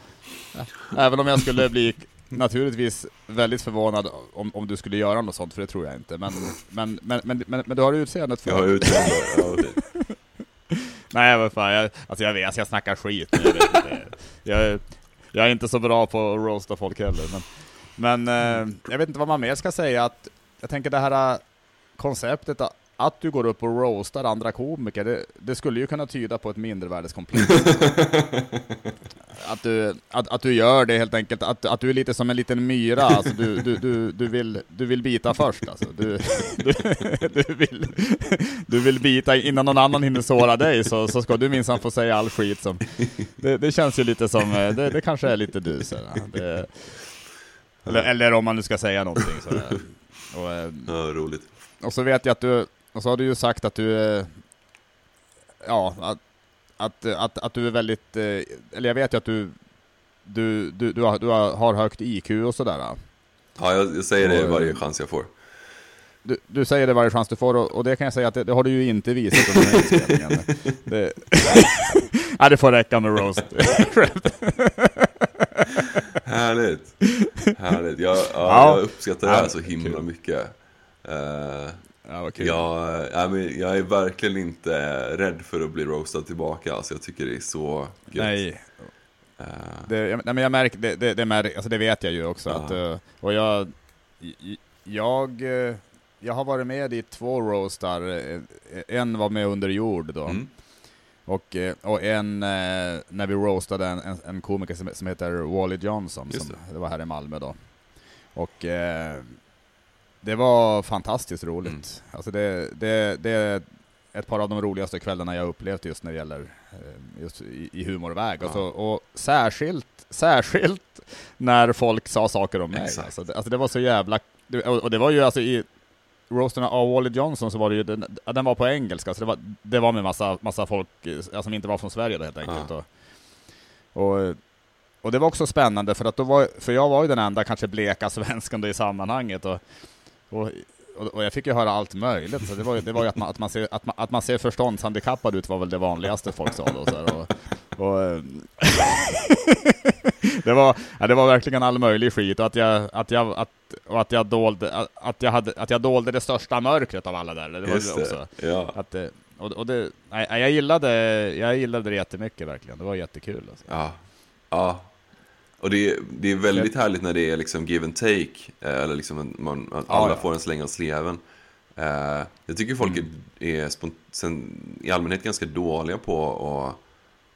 Speaker 1: Även om jag skulle bli naturligtvis väldigt förvånad om, om du skulle göra något sånt, för det tror jag inte. Men, men, men, men, men, men du har utseendet för
Speaker 2: Jag har utseende.
Speaker 1: Nej vad fan, jag, alltså jag vet, alltså jag snackar skit. Jag, vet inte. jag, jag är inte så bra på att roasta folk heller. Men, men eh, jag vet inte vad man mer ska säga. Att, jag tänker det här eh, konceptet eh, att, du går upp och roastar andra komiker, det, det skulle ju kunna tyda på ett mindervärdeskomplex. att, du, att, att du gör det helt enkelt, att, att du är lite som en liten myra, alltså du, du, du, du, vill, du vill bita först alltså. Du, du, du, vill, du vill bita innan någon annan hinner såra dig, så, så ska du minsann få säga all skit som... Det, det känns ju lite som, eh, det, det kanske är lite du så det, eller, eller om man nu ska säga någonting så. Och, eh,
Speaker 2: Ja, roligt.
Speaker 1: och så vet jag att du, och så har du ju sagt att du, eh, ja, att, att, att, att du är väldigt, eh, eller jag vet ju att du, du, du, du, har, du har högt IQ och sådär.
Speaker 2: Ja, jag, säger det varje
Speaker 1: eh,
Speaker 2: chans jag får.
Speaker 1: Du, du säger det varje chans du får och, och det kan jag säga att det, det har du ju inte visat under den här inspelningen. Det, ja, det får räcka med roast.
Speaker 2: Härligt. Härligt. Jag, ja,
Speaker 1: Ja.
Speaker 2: jag uppskattar det här så himla mycket. Eh,
Speaker 1: Ja, vad kul.
Speaker 2: jag, ja, men jag är verkligen inte rädd för att bli roastad tillbaka. Alltså, jag tycker det är så gött.
Speaker 1: Nej,
Speaker 2: Eh,
Speaker 1: Det, jag, nej, men jag märker, det, det, det, märk, alltså det vet jag ju också.
Speaker 2: Ja.
Speaker 1: Att, eh, och jag, jag, eh, jag har varit med i två roastar. eh, En var med under jord då.
Speaker 2: mm.
Speaker 1: Och, eh, och en eh, när vi roastade en, en, en komiker som, som heter Wally Johnson. Som,
Speaker 2: det.
Speaker 1: det var här i Malmö då. Och eh, det var fantastiskt roligt.
Speaker 2: Mm.
Speaker 1: Alltså det, det, det är ett par av de roligaste kvällarna jag upplevt just när det gäller eh, just i, i humorväg.
Speaker 2: Ja.
Speaker 1: Och, så, och särskilt, särskilt när folk sa saker om mig. Alltså det, alltså det var så jävla... Och, det var ju alltså i roasten av Wally Johnson så var det ju, den, ja, den var på engelska, så det var, det var med massa, massa folk ja, som inte var från Sverige då helt enkelt.
Speaker 2: Ja.
Speaker 1: Och, och, och det var också spännande för att då var, för jag var ju den enda kanske bleka svensken då i sammanhanget och, och, och, jag fick ju höra allt möjligt. Så det var ju, det var ju att, man, att, man ser, att, man, att man ser förståndshandikappad ut var väl det vanligaste folk sa då. Så och, och, eh, det, var, ja, det var verkligen all möjlig skit och att jag, att jag, att, och att jag, dolde, att, att, jag hade, att jag dolde det största mörkret av alla där. Det var
Speaker 2: Just
Speaker 1: det
Speaker 2: det.
Speaker 1: också.
Speaker 2: Ja.
Speaker 1: Att, det- och, och det, nej, jag, gillade, jag gillade det jättemycket verkligen. Det var jättekul. Alltså.
Speaker 2: Ja. ja. Och det är, det är väldigt härligt när det är liksom give and take. eh, Eller liksom man, alla
Speaker 1: ja.
Speaker 2: får en släng av sleven. Eh, Jag tycker folk
Speaker 1: Mm.
Speaker 2: är, är sen, i allmänhet ganska dåliga på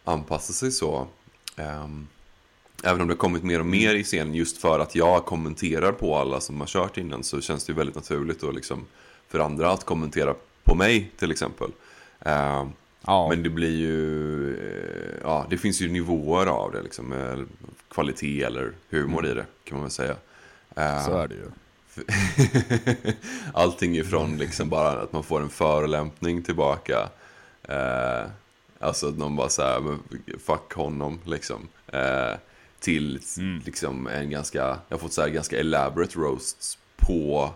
Speaker 2: att anpassa sig så. Ehm, Även om det har kommit mer och mer i scenen just för att jag kommenterar på alla som har kört innan så känns det ju väldigt naturligt och liksom för andra att kommentera på mig till exempel. Ehm,
Speaker 1: Ja,
Speaker 2: men det blir ju, eh, ja det finns ju nivåer av det liksom. Eh, Kvalitet eller humor i det kan man väl säga. Eh,
Speaker 1: Mm. så är det ju.
Speaker 2: Allting ifrån liksom bara att man får en förolämpning tillbaka. Eh, Alltså att någon bara såhär, fuck honom liksom. Eh, till mm. liksom en ganska, jag har fått så ganska elaborate roasts på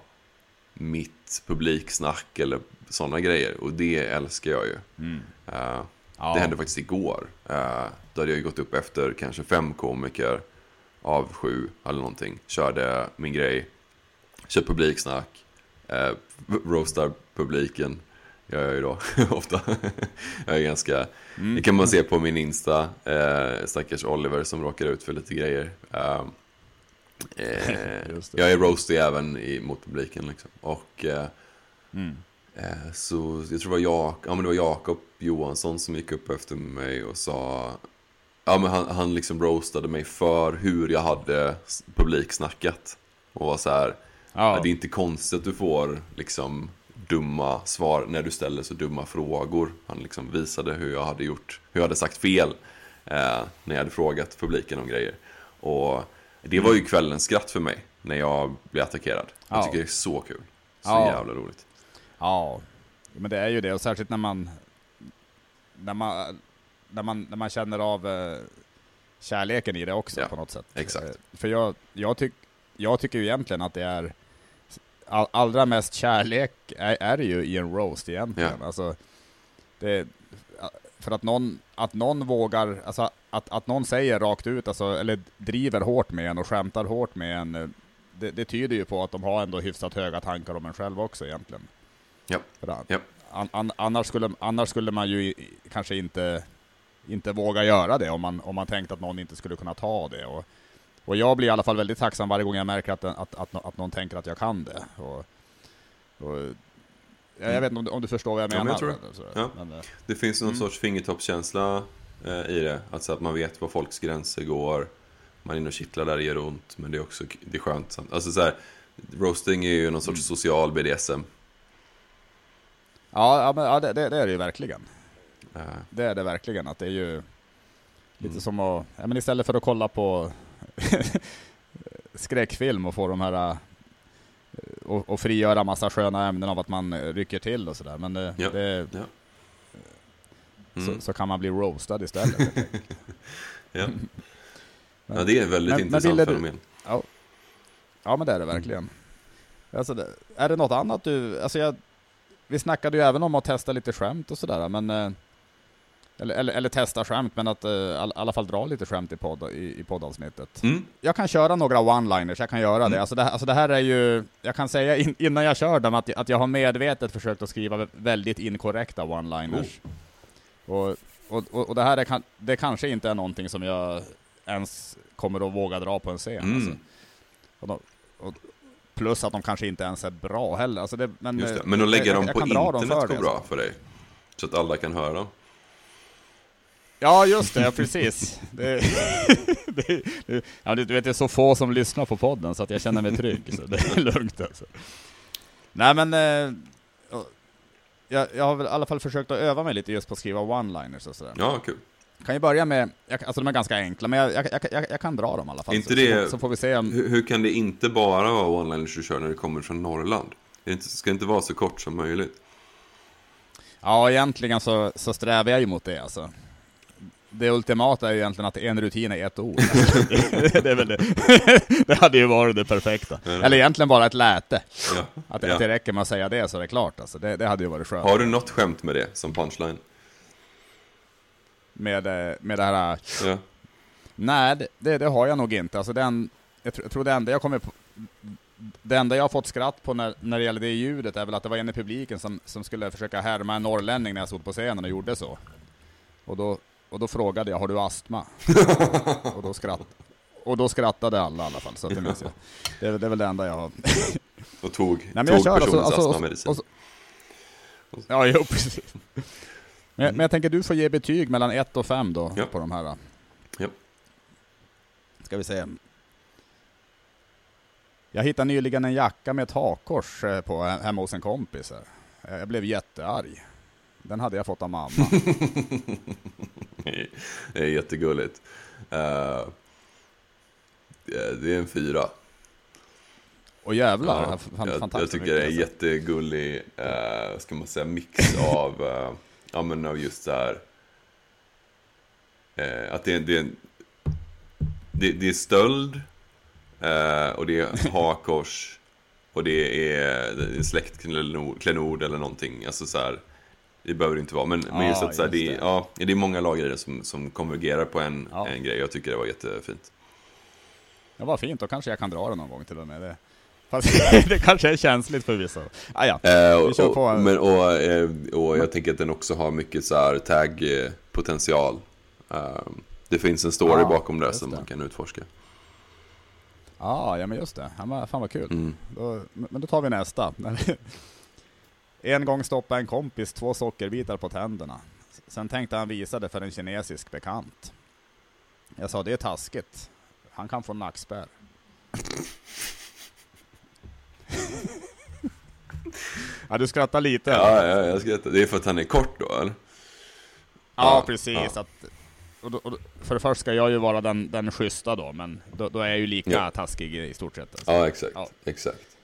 Speaker 2: mitt publiksnack eller sådana grejer. Och det älskar jag ju. Mm. Uh, ja. Det hände faktiskt igår. Då hade jag gått upp efter kanske fem komiker av sju eller någonting. Körde min grej, kört publiksnack, uh, roastar publiken. Jag är ju då ofta. jag är ganska, mm. det kan man se på min Insta, eh, stackars Oliver som råkar ut för lite grejer. Uh, eh, jag är roasty även i, mot publiken liksom. Och eh, mm. eh, så jag tror det var, Jak ja, men det var Jakob Johansson som gick upp efter mig och sa Ja men han, han liksom roastade mig för hur jag hade publiksnackat. Och var så här, ja. det är inte konstigt att du får liksom dumma svar när du ställer så dumma frågor. Han liksom visade hur jag hade gjort, hur jag hade sagt fel eh, när jag hade frågat publiken om grejer. Och det var ju kvällens skratt för mig när jag blev attackerad. Jag tycker det är så kul. Så ja. jävla roligt.
Speaker 1: Ja, men det är ju det. Och särskilt när man, när man, när man, när man känner av eh, kärleken i det också ja, på något sätt.
Speaker 2: Exakt. Eh,
Speaker 1: för jag, jag, tyck, jag tycker ju egentligen att det är all, allra mest kärlek är, är ju i en roast egentligen. Ja. Alltså, det, för att någon, att någon vågar, alltså att, att någon säger rakt ut, alltså, eller driver hårt med en och skämtar hårt med en, eh, det, det tyder ju på att de har ändå hyfsat höga tankar om en själv också egentligen.
Speaker 2: Ja.
Speaker 1: ja. An, an, annars, skulle, annars skulle man ju kanske inte, inte våga göra det om man, om man tänkte att någon inte skulle kunna ta det. Och, och jag blir i alla fall väldigt tacksam varje gång jag märker att, att, att, att någon tänker att jag kan det. Och, och jag vet inte om du, om du förstår vad jag menar.
Speaker 2: Ja, men jag ja. men, eh, det finns någon mm. sorts fingertoppskänsla eh, i det. Alltså att man vet var folks gränser går. Man är inne och kittlar där det gör ont. Men det är också det är skönt. Alltså så här, roasting är ju någon sorts mm. social BDSM.
Speaker 1: Ja, ja, men, ja det, det, är det ju verkligen. Det är det verkligen. Att det är ju lite mm. som att, ja, men istället för att kolla på skräckfilm och få de här eh, och, och frigöra massa sköna ämnen av att man rycker till och sådär. Men det, ja. det ja. Mm. Så, så, kan man bli roastad istället.
Speaker 2: ja. Men, ja, det är ett väldigt men, intressant men fenomen.
Speaker 1: Ja. ja, men det är det verkligen. Mm. Alltså, det, är det något annat du, alltså jag, vi snackade ju även om att testa lite skämt och sådär, men eh, eller, eller, eller, testa skämt, men att uh, i alla fall dra lite skämt i, podd, i, i poddavsnittet. Mm. Jag kan köra några one-liners, jag kan göra mm. det. Alltså det. Alltså det här är ju, jag kan säga in, innan jag kör dem att, att jag har medvetet försökt att skriva väldigt inkorrekta one-liners. Oh. Och, och, och, det här är, det kanske inte är någonting som jag ens kommer att våga dra på en scen. Mm. Alltså. Och då, och, plus att de kanske inte ens är bra heller. Alltså det, men,
Speaker 2: det. men att lägga dem på internet går bra för dig? Så att alla kan höra dem?
Speaker 1: Ja, just det, precis. Det, det, det, ja, du vet, det är så få som lyssnar på podden så att jag känner mig trygg, så det är lugnt alltså. Nej men, eh, jag, jag har väl i alla fall försökt att öva mig lite just på att skriva one-liners och sådär.
Speaker 2: Ja, kul.
Speaker 1: Kan ju börja med, alltså de är ganska enkla, men jag, jag, jag, jag kan dra dem i alla fall.
Speaker 2: Inte så, det, så, så, får vi se om... Hur, hur, kan det inte bara vara one-liners du kör när du kommer från Norrland? Det inte, ska inte vara så kort som möjligt.
Speaker 1: Ja, egentligen så, så strävar jag ju mot det alltså det ultimata är ju egentligen att en rutin är ett ord. det, är väl det. det hade ju varit det perfekta. Eller egentligen bara ett läte. Ja. Att, ja. att det räcker med att säga det så är det klart. Alltså. Det, det hade ju varit skönt.
Speaker 2: Har du något skämt med det som punchline?
Speaker 1: Med, eh, med det här... Ja. Nej, det, det har jag nog inte. Alltså den, jag, tror, jag tror det enda jag kommer på, det enda jag har fått skratt på när, när det gäller det ljudet är väl att det var en i publiken som, som skulle försöka härma en norrlänning när jag stod på scenen och gjorde så. Och då och då frågade jag, har du astma? och, då skratt, och då skrattade alla i alla fall, så det minns jag. Det är, det är väl det enda jag har.
Speaker 2: och tog, Nej, tog personens alltså, alltså, astmamedicin. Och,
Speaker 1: ja, jo, precis. Men, mm. men jag tänker du får ge betyg mellan 1 och 5 då, ja. på de här.
Speaker 2: Ja.
Speaker 1: Ska vi se. Jag hittade nyligen en jacka med ett hakkors eh, på hemma hos en kompis. Jag blev jättearg. Den hade jag fått av mamma.
Speaker 2: det är jättegulligt. Uh, det är en fyra.
Speaker 1: Och jävlar,
Speaker 2: ja, fan, jag, jag tycker det är en alltså. jättegullig, uh, ska man säga, mix av, uh, ja men av just så här, eh, att det, det, det, det är stöld eh, och det är hakkors och det är, det är släktklenod eller någonting. Alltså så här, det behöver det inte vara, men,
Speaker 1: Ja,
Speaker 2: men just att så här, det,
Speaker 1: det.
Speaker 2: Ja, det är många lager som, som konvergerar på en,
Speaker 1: Ja.
Speaker 2: en grej. Jag tycker det var jättefint.
Speaker 1: Det var fint, då kanske jag kan dra det någon gång till och med. Det. Fast det kanske är känsligt för vissa. Ah, ja.
Speaker 2: Eh,
Speaker 1: Vi kör
Speaker 2: och,
Speaker 1: på
Speaker 2: och,
Speaker 1: en-
Speaker 2: men, och, eh, och jag tänker att den också har mycket så här tag-potential. Eh, det finns en story
Speaker 1: Ja,
Speaker 2: bakom det som
Speaker 1: det.
Speaker 2: man kan utforska.
Speaker 1: Ah, ja men just det. Ja, Fan vad kul.
Speaker 2: Mm.
Speaker 1: Då, men då tar vi nästa. En gång stoppade en kompis två sockerbitar på tänderna. Sen tänkte han visa det för en kinesisk bekant. Jag sa det är taskigt. Han kan få nackspärr. ja, du skrattar lite.
Speaker 2: Ja, ja, jag skrattar. Det är för att han är kort då, eller?
Speaker 1: Ja,
Speaker 2: Ja,
Speaker 1: precis.
Speaker 2: ja.
Speaker 1: Att, och då, och då, för det första ska jag ju vara den, den schyssta då, men då, då är jag ju lika
Speaker 2: Ja.
Speaker 1: taskig i stort sett. Alltså.
Speaker 2: Ja, exakt.
Speaker 1: Ja.
Speaker 2: exakt.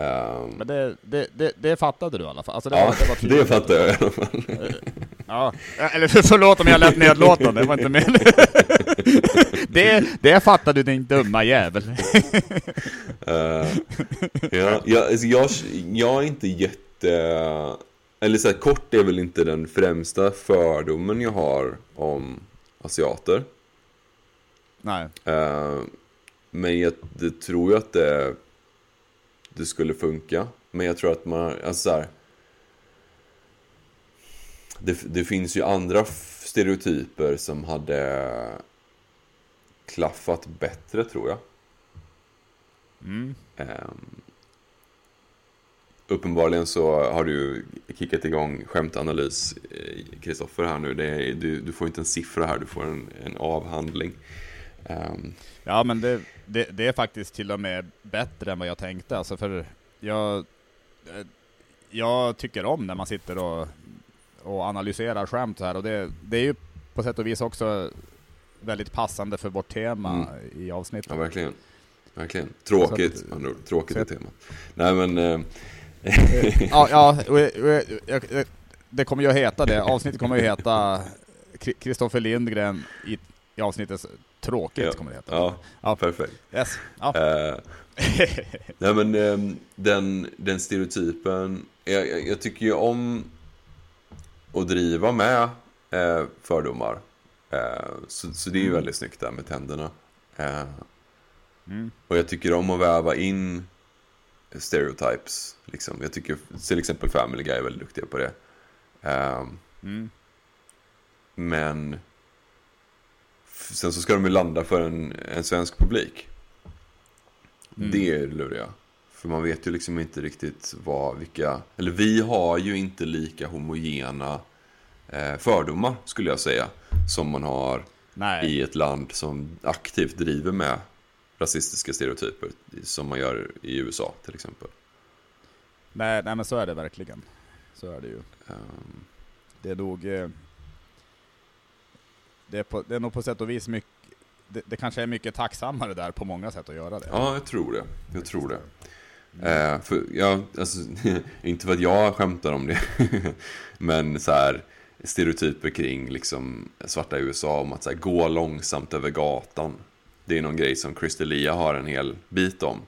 Speaker 2: Ehm,
Speaker 1: Men det, det, det, det fattade du i alla fall? Alltså det,
Speaker 2: ja,
Speaker 1: var, det, var
Speaker 2: det fattar jag i alla fall.
Speaker 1: Ja, eller för, förlåt om jag lät nedlåtande, det var inte meningen. det, det fattade du din dumma jävel.
Speaker 2: Eh, ja, jag, alltså jag, jag är inte jätte... Eller så här, kort är väl inte den främsta fördomen jag har om asiater.
Speaker 1: Nej,
Speaker 2: Eh, men jag det tror ju att det, det skulle funka. Men jag tror att man, alltså så här, det, det finns ju andra stereotyper som hade klaffat bättre tror jag.
Speaker 1: mm.
Speaker 2: Ehm, uppenbarligen så har du kickat igång skämtanalys, eh, Kristoffer, här nu. Är, du, du får inte en siffra här, du får en, en avhandling. Ehm,
Speaker 1: ja men det, det, det är faktiskt till och med bättre än vad jag tänkte. Alltså för jag, eh, jag tycker om när man sitter och, och analyserar skämt så här. Och det, det är ju på sätt och vis också väldigt passande för vårt tema i avsnittet.
Speaker 2: Ja, verkligen. Verkligen. Tråkigt,
Speaker 1: Så att-.
Speaker 2: Tråkigt
Speaker 1: så
Speaker 2: temat. Nej, men... Eh,
Speaker 1: Ja, ja det kommer ju att heta det. Avsnittet kommer ju att heta Kristoffer Lindgren i, i avsnittet Tråkigt
Speaker 2: Ja,
Speaker 1: kommer det heta.
Speaker 2: ja,
Speaker 1: Ja.
Speaker 2: perfekt.
Speaker 1: Yes. Ja.
Speaker 2: Eh, nej, men eh, den, den stereotypen... Jag, jag, jag tycker ju om att driva med eh, fördomar. Eh, så, så det är ju
Speaker 1: Mm.
Speaker 2: väldigt snyggt där med tänderna.
Speaker 1: Mm.
Speaker 2: och jag tycker om att väva in stereotypes. Liksom. Jag tycker till exempel Family Guy är väldigt duktiga på det. Eh,
Speaker 1: Mm.
Speaker 2: Men sen så ska de ju landa för en, en svensk publik.
Speaker 1: Mm.
Speaker 2: Det är luriga. För man vet ju liksom inte riktigt vad, vilka, eller vi har ju inte lika homogena eh, fördomar skulle jag säga. Som man har
Speaker 1: Nej.
Speaker 2: i ett land som aktivt driver med rasistiska stereotyper. Som man gör i USA till exempel.
Speaker 1: nej, nej, men så är det verkligen. Så är det ju.
Speaker 2: Ehm,
Speaker 1: Det är nog... Det är, på, det är nog på sätt och vis mycket... Det, det kanske är mycket tacksammare där på många sätt att göra det.
Speaker 2: Ja, jag tror det. Jag tror det. Eh, för jag, alltså, inte för att jag skämtar om det, men så här stereotyper kring liksom svarta i USA om att så här, gå långsamt över gatan. Det är någon grej som Chris D'Elia har en hel bit om.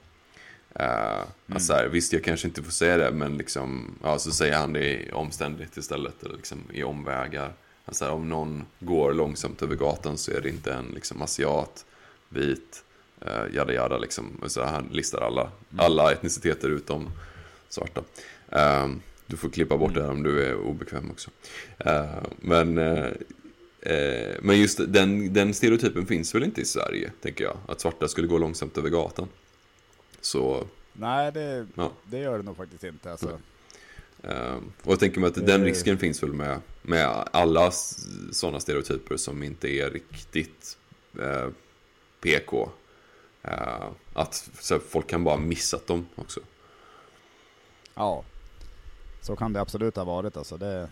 Speaker 2: Att så här, visst, jag kanske inte får säga det, men liksom, ja, så säger han det i omständigt istället, eller liksom i omvägar. Alltså, om någon går långsamt över gatan så är det inte en liksom, asiat, vit, uh, jada jada liksom. Så han listar alla, alla etniciteter utom svarta. Ehm, du får klippa bort det här om du är obekväm också. Eh, men, eh, eh, men just den, den stereotypen finns väl inte i Sverige, tänker jag. Att svarta skulle gå långsamt över gatan. Så,
Speaker 1: Nej, det,
Speaker 2: ja.
Speaker 1: det gör det nog faktiskt inte. Alltså.
Speaker 2: Ehm, och jag tänker mig att den risken finns väl med, med alla sådana stereotyper som inte är riktigt eh, PK. Eh, att så här, folk kan bara missat dem också.
Speaker 1: Ja, så kan det absolut ha varit. Alltså det...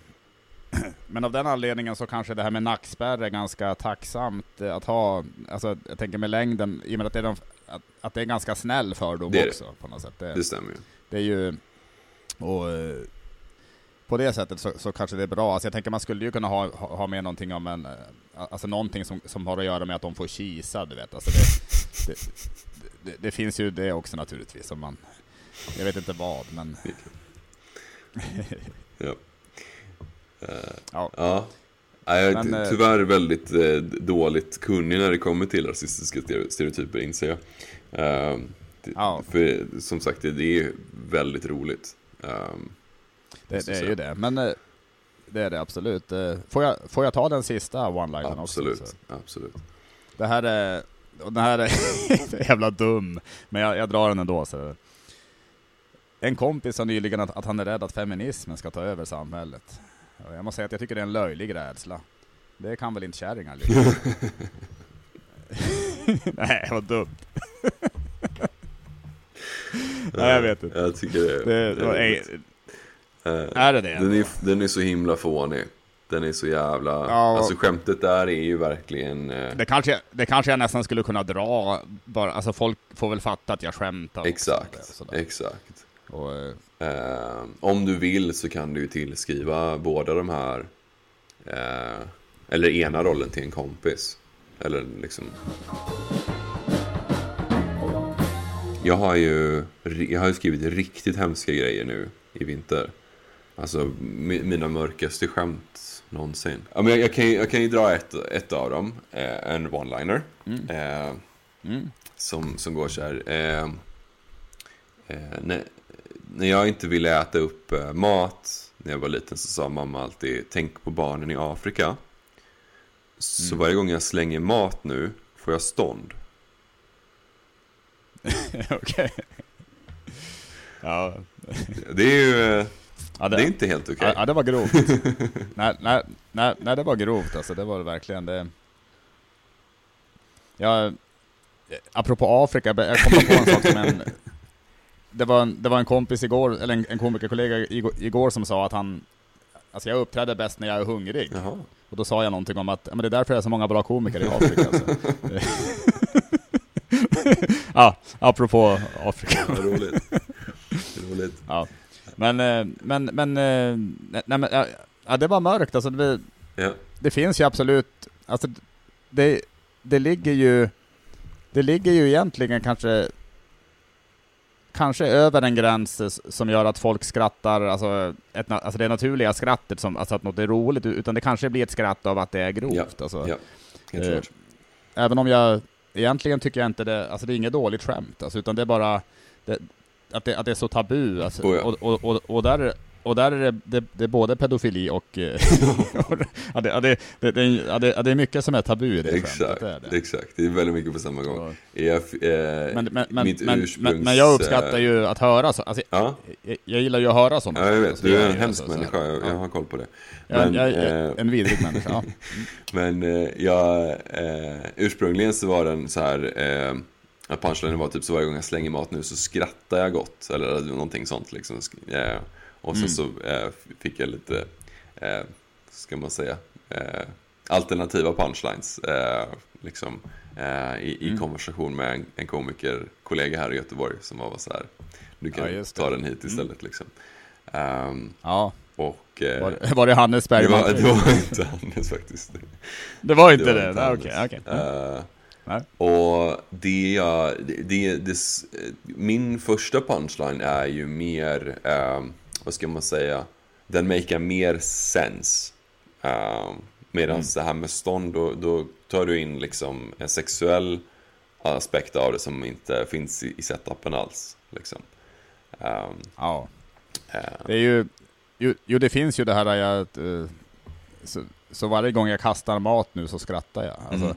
Speaker 1: Men av den anledningen så kanske det här med nackspärr är ganska tacksamt eh, att ha. Alltså, jag tänker med längden, i och med att det är, de, att, att det är ganska snäll fördom
Speaker 2: det.
Speaker 1: också på något sätt. Det,
Speaker 2: Det stämmer ju.
Speaker 1: det är ju... Och, eh, på det sättet så, så, kanske det är bra. Alltså jag tänker man skulle ju kunna ha, ha med någonting om en, eh, alltså någonting som, som har att göra med att de får kisa, du vet. Alltså det, det, det, det finns ju det också naturligtvis. Om man, jag vet inte vad, men...
Speaker 2: ja. Uh, ja. ja. Jag är eh, tyvärr väldigt eh, dåligt kunnig när det kommer till rasistiska stereotyper, inser jag. Uh, ja. För som sagt, det, det är väldigt roligt. Um,
Speaker 1: det, det är ju det, men eh, det är det absolut. Eh, får jag, får jag ta den sista one-linern
Speaker 2: också? Absolut, absolut.
Speaker 1: Det här är, den här är jävla dum, men jag, jag drar den ändå. Så. En kompis sa nyligen att, att han är rädd att feminismen ska ta över samhället. Jag måste säga att jag tycker det är en löjlig rädsla. Det kan väl inte kärringar liksom. Nej, vad dumt. Nej, jag vet inte.
Speaker 2: Jag tycker det, det, det, det
Speaker 1: är det det?
Speaker 2: Den är, den är så himla fånig. Den är så jävla... Ja, alltså skämtet där är ju verkligen... Eh...
Speaker 1: Det, kanske, det kanske jag nästan skulle kunna dra, bara, alltså folk får väl fatta att jag skämtar.
Speaker 2: Exakt, exakt. Och, eh... Eh, om du vill så kan du ju tillskriva båda de här, eh, eller ena rollen till en kompis. Eller liksom... Jag har ju, jag har ju skrivit riktigt hemska grejer nu i vinter. Alltså mina mörkaste skämt någonsin. Ja, men jag, jag, kan, jag kan ju dra ett, ett av dem, eh, en one-liner. Mm. Eh, mm. Som, som går så här. Eh, eh när, när jag inte ville äta upp eh, mat när jag var liten så sa mamma alltid tänk på barnen i Afrika. Så mm. varje gång jag slänger mat nu får jag stånd.
Speaker 1: Okej.
Speaker 2: Ja. Det är ju... Ja, det, det, är inte helt okej. Okay.
Speaker 1: Ja, det var grovt. nej, nej, nej, nej, det var grovt alltså. Det var verkligen det. Jag, apropå Afrika, jag kom på en sak som en... Det var en, det var en kompis igår, eller en, en komikerkollega igår, igår som sa att han... Alltså jag uppträder bäst när jag är hungrig. Jaha. Och då sa jag någonting om att men det är därför det är så många bra komiker i Afrika. Alltså. ja, apropå Afrika.
Speaker 2: Ja, roligt. roligt.
Speaker 1: Ja. Men, eh, men, men, eh, nej, men ja, det var mörkt alltså. Det, ja. det finns ju absolut, alltså det, det ligger ju, det ligger ju egentligen kanske kanske över en gräns som gör att folk skrattar, alltså, ett, alltså det naturliga skrattet, som, alltså att något är roligt, utan det kanske blir ett skratt av att det är grovt. Ja, alltså. ja, eh, även om jag egentligen tycker jag inte det, alltså det är inget dåligt skämt, alltså, utan det är bara, det, att det, att det är så tabu. Alltså, oh ja. och, och, och, och, där, och där är det, det, det är både pedofili och... Eh, ja, det, det, det, det, ja, det, det är mycket som är tabu i det
Speaker 2: Exakt, det det. exakt. Det är väldigt mycket på samma gång. Jag, eh,
Speaker 1: men, men, men, ursprungs, men, men, jag uppskattar ju att höra så. Alltså, ja? jag, jag, gillar ju att höra sånt.
Speaker 2: Ja, jag vet. Du är en hemsk alltså, människa. Jag, jag, har koll på det.
Speaker 1: Men, jag, jag, en vidrig människa.
Speaker 2: Men eh, jag, eh, ursprungligen så var den så här... Eh, att punchlinen var typ så varje gång jag slänger mat nu så skrattar jag gott. Eller någonting sånt liksom. Eh, och sen mm. så eh, fick jag lite, eh, ska man säga, alternativa punchlines. Liksom, i, i mm. konversation med en, en komikerkollega här i Göteborg som var så här. Du kan ja, ta den hit mm. istället mm. liksom. Um,
Speaker 1: ja.
Speaker 2: Och,
Speaker 1: eh, var, det, var det Hannes Bergman?
Speaker 2: Det var, det var inte Hannes faktiskt.
Speaker 1: Det var inte det? det? Okej, okej. Okay, okay.
Speaker 2: Nej. Och det jag, det, det, min första punchline är ju mer, eh, vad ska man säga, den makar mer sense. Eh, Medan mm. det här med stånd, då, då, tar du in liksom en sexuell aspekt av det som inte finns i, i setupen alls. Liksom.
Speaker 1: Um, ja. Uh, det är ju, jo, jo, det finns ju det här jag, uh, så, så, varje gång jag kastar mat nu så skrattar jag. Alltså, mm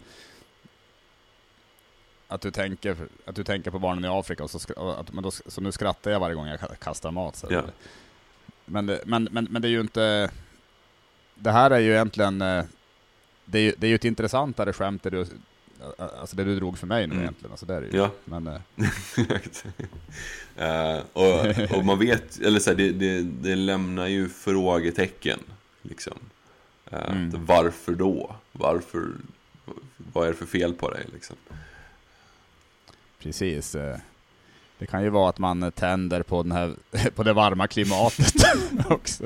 Speaker 1: att du tänker, att du tänker på barnen i Afrika, och så, att, men då, så nu skrattar jag varje gång jag kastar mat. Så ja. men, det, men, men, men det är ju inte... Det här är ju egentligen... Eh, det är ju, det är ju ett intressantare skämt, det du, alltså det du drog för mig nu mm. egentligen. Alltså det är det ju.
Speaker 2: Ja.
Speaker 1: Men, uh,
Speaker 2: och, och man vet, eller så här, det, det, det lämnar ju frågetecken. Liksom. Uh, mm. Varför då? Varför? Vad är det för fel på dig? Liksom?
Speaker 1: Precis. Eh, Det kan ju vara att man tänder på, den här, på det varma klimatet också.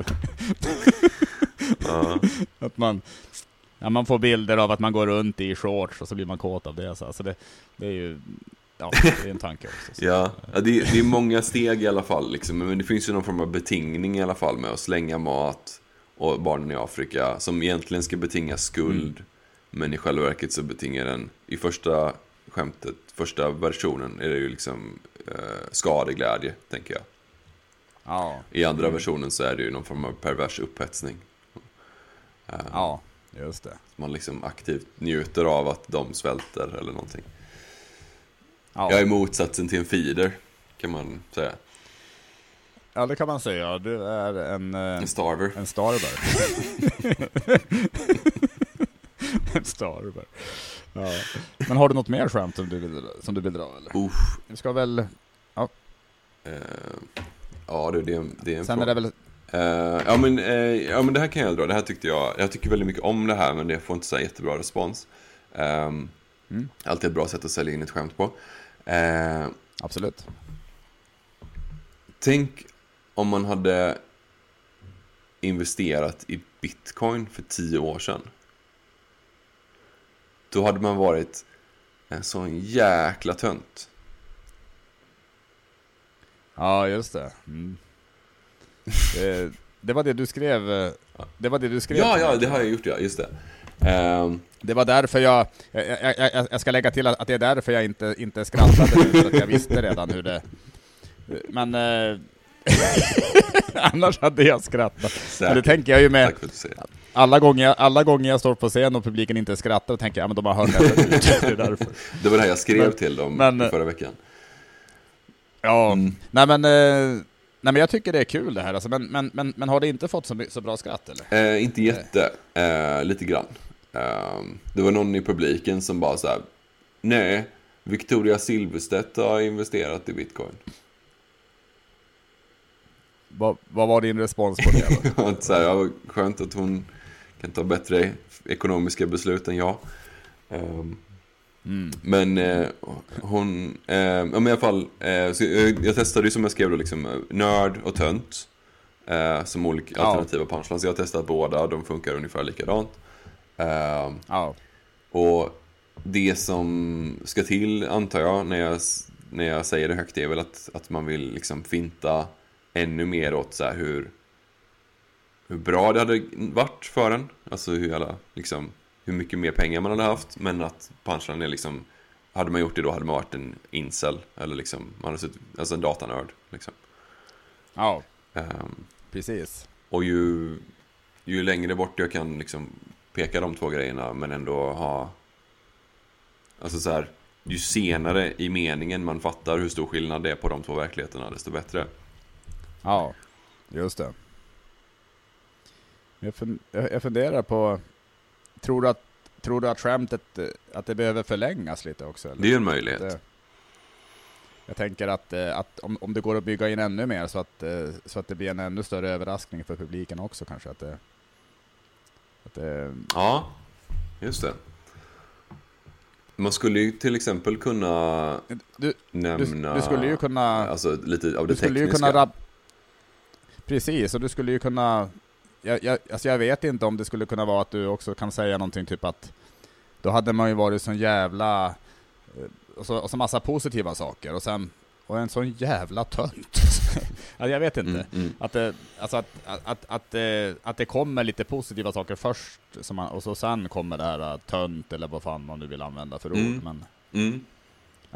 Speaker 1: Att man, ja, man får bilder av att man går runt i shorts och så blir man kåt av det. Så alltså det, det är ju ja, det är en tanke också. Så.
Speaker 2: Ja, det, det är många steg i alla fall. Liksom. Men det finns ju någon form av betingning i alla fall med att slänga mat och barnen i Afrika som egentligen ska betinga skuld. Men i själva verket så betingar den, i första skämtet, första versionen är det ju liksom eh, skadeglädje, tänker jag.
Speaker 1: Ja,
Speaker 2: I andra versionen så är det ju någon form av pervers upphetsning. Eh,
Speaker 1: ja, just det.
Speaker 2: Man liksom aktivt njuter av att de svälter eller någonting.
Speaker 1: Ja.
Speaker 2: Jag är motsatsen till en feeder, kan man säga.
Speaker 1: ja, det kan man säga. Du är en, eh,
Speaker 2: En starver.
Speaker 1: en starber. en starber. Ja. Men har du något mer skämt som du vill, som du vill dra eller?
Speaker 2: Uff.
Speaker 1: Vi ska väl,
Speaker 2: ja, det, det, är en- det är en
Speaker 1: sen
Speaker 2: fråga.
Speaker 1: är det väl,
Speaker 2: Eh, ja, men, eh, ja, men det här kan jag dra. Det här tyckte jag. Jag tycker väldigt mycket om det här, men det får inte så jättebra respons. Um,
Speaker 1: Mm.
Speaker 2: Alltid ett bra sätt att sälja in ett skämt på.
Speaker 1: Absolut.
Speaker 2: tänk om man hade investerat i bitcoin för tio år sedan. Då hade man varit en sån jäkla tönt.
Speaker 1: Ja, just det. Mm. det. Det var det du skrev, eh, det var det du skrev.
Speaker 2: Ja, ja, det har jag gjort, ja. Just det. Ehm,
Speaker 1: Det var därför jag, jag, jag, jag, jag ska lägga till att det är därför jag inte, inte skrattade nu, för att jag visste redan hur det... Men... Annars hade jag skrattat. Men det tänker jag ju med,
Speaker 2: att
Speaker 1: alla gånger, alla gånger jag står på scen och publiken inte skrattar, då tänker jag, ja men de har hört det det är därför.
Speaker 2: Det var det här jag skrev
Speaker 1: Men-
Speaker 2: till dem
Speaker 1: men-
Speaker 2: förra veckan.
Speaker 1: Ja,
Speaker 2: Mm.
Speaker 1: nej men... Eh, nej men jag tycker det är kul det här alltså, men, men, men, men har det inte fått så, så bra skratt eller?
Speaker 2: Eh, inte jätte, eh, lite grann. Eh, det var någon i publiken som bara så här, nej, Victoria Silvstedt har investerat i bitcoin.
Speaker 1: Vad, vad var din respons på det
Speaker 2: så här, ja, skönt att hon kan ta bättre ekonomiska beslut än jag. Ehm,
Speaker 1: Mm.
Speaker 2: Men eh, hon, eh, ja men i alla fall, eh, jag, jag testade ju som jag skrev då liksom nörd och tönt. Eh, som olika
Speaker 1: Ja.
Speaker 2: alternativa punchlines. Jag har testat båda, de funkar ungefär likadant. Eh,
Speaker 1: Ja,
Speaker 2: och det som ska till antar jag när jag, när jag säger det högt är väl att, att man vill liksom finta ännu mer åt så här hur, hur bra det hade varit för en. Alltså hur, alla, liksom, hur mycket mer pengar man hade haft. Men att punchline är liksom, hade man gjort det då hade man varit en incel. Eller liksom, man hade suttit, alltså en datanörd. Liksom.
Speaker 1: ja,
Speaker 2: Ehm,
Speaker 1: precis.
Speaker 2: och ju, ju längre bort jag kan liksom peka de två grejerna men ändå ha... Alltså så här, ju senare i meningen man fattar hur stor skillnad det är på de två verkligheterna, desto bättre.
Speaker 1: Ja, just det. Jag, fun- jag jag funderar på, tror du att, tror du att skämtet, eh, att det behöver förlängas lite också? Eller?
Speaker 2: Det är en möjlighet.
Speaker 1: Det, jag tänker att, eh, att om, om det går att bygga in ännu mer så att, eh, så att det blir en ännu större överraskning för publiken också kanske. Att det, att det,
Speaker 2: Ja, just det. Man skulle ju till exempel kunna
Speaker 1: du, du,
Speaker 2: nämna...
Speaker 1: du skulle ju kunna...
Speaker 2: Alltså lite av det
Speaker 1: Du skulle ju
Speaker 2: tekniska.
Speaker 1: kunna. Precis, och du skulle ju kunna... Jag, jag, alltså jag vet inte om det skulle kunna vara att du också kan säga någonting typ att då hade man ju varit sån jävla... eh, Och så, och så massa positiva saker och sen... Och en sån jävla tönt. ja, jag vet inte.
Speaker 2: Mm, mm.
Speaker 1: Att, det, alltså att, att, att, att, det, att det kommer lite positiva saker först, man, och så sen kommer det här tönt, eller vad fan man nu vill använda för ord.
Speaker 2: Mm.
Speaker 1: Men,
Speaker 2: Mm.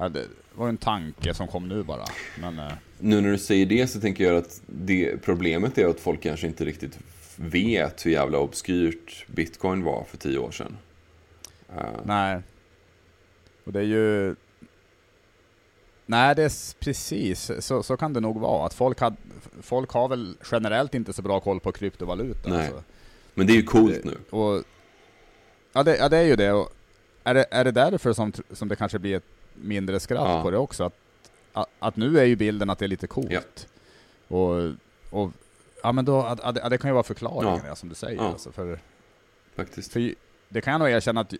Speaker 1: Ja, det var en tanke som kom nu bara. Men, eh,
Speaker 2: Nu när du säger det så tänker jag att det, problemet är att folk kanske inte riktigt vet hur jävla obskyrt bitcoin var för tio år sedan. Eh,
Speaker 1: Nej. Och det är ju... Nej, det är precis. Så, så kan det nog vara. Att folk, had, folk har väl generellt inte så bra koll på kryptovaluta.
Speaker 2: Nej.
Speaker 1: Alltså.
Speaker 2: Men det är ju coolt nu.
Speaker 1: Och, ja, det, ja, det är ju det. Och är, det. är det därför som, som det kanske blir ett mindre skratt
Speaker 2: Ja.
Speaker 1: på det också? Att, att, att nu är ju bilden att det är lite coolt.
Speaker 2: Ja.
Speaker 1: Och, och ja, men då, att, att, det- kan ju vara förklaringen,
Speaker 2: Ja.
Speaker 1: som du säger.
Speaker 2: Ja.
Speaker 1: Alltså, för,
Speaker 2: Faktiskt.
Speaker 1: för det kan jag nog erkänna att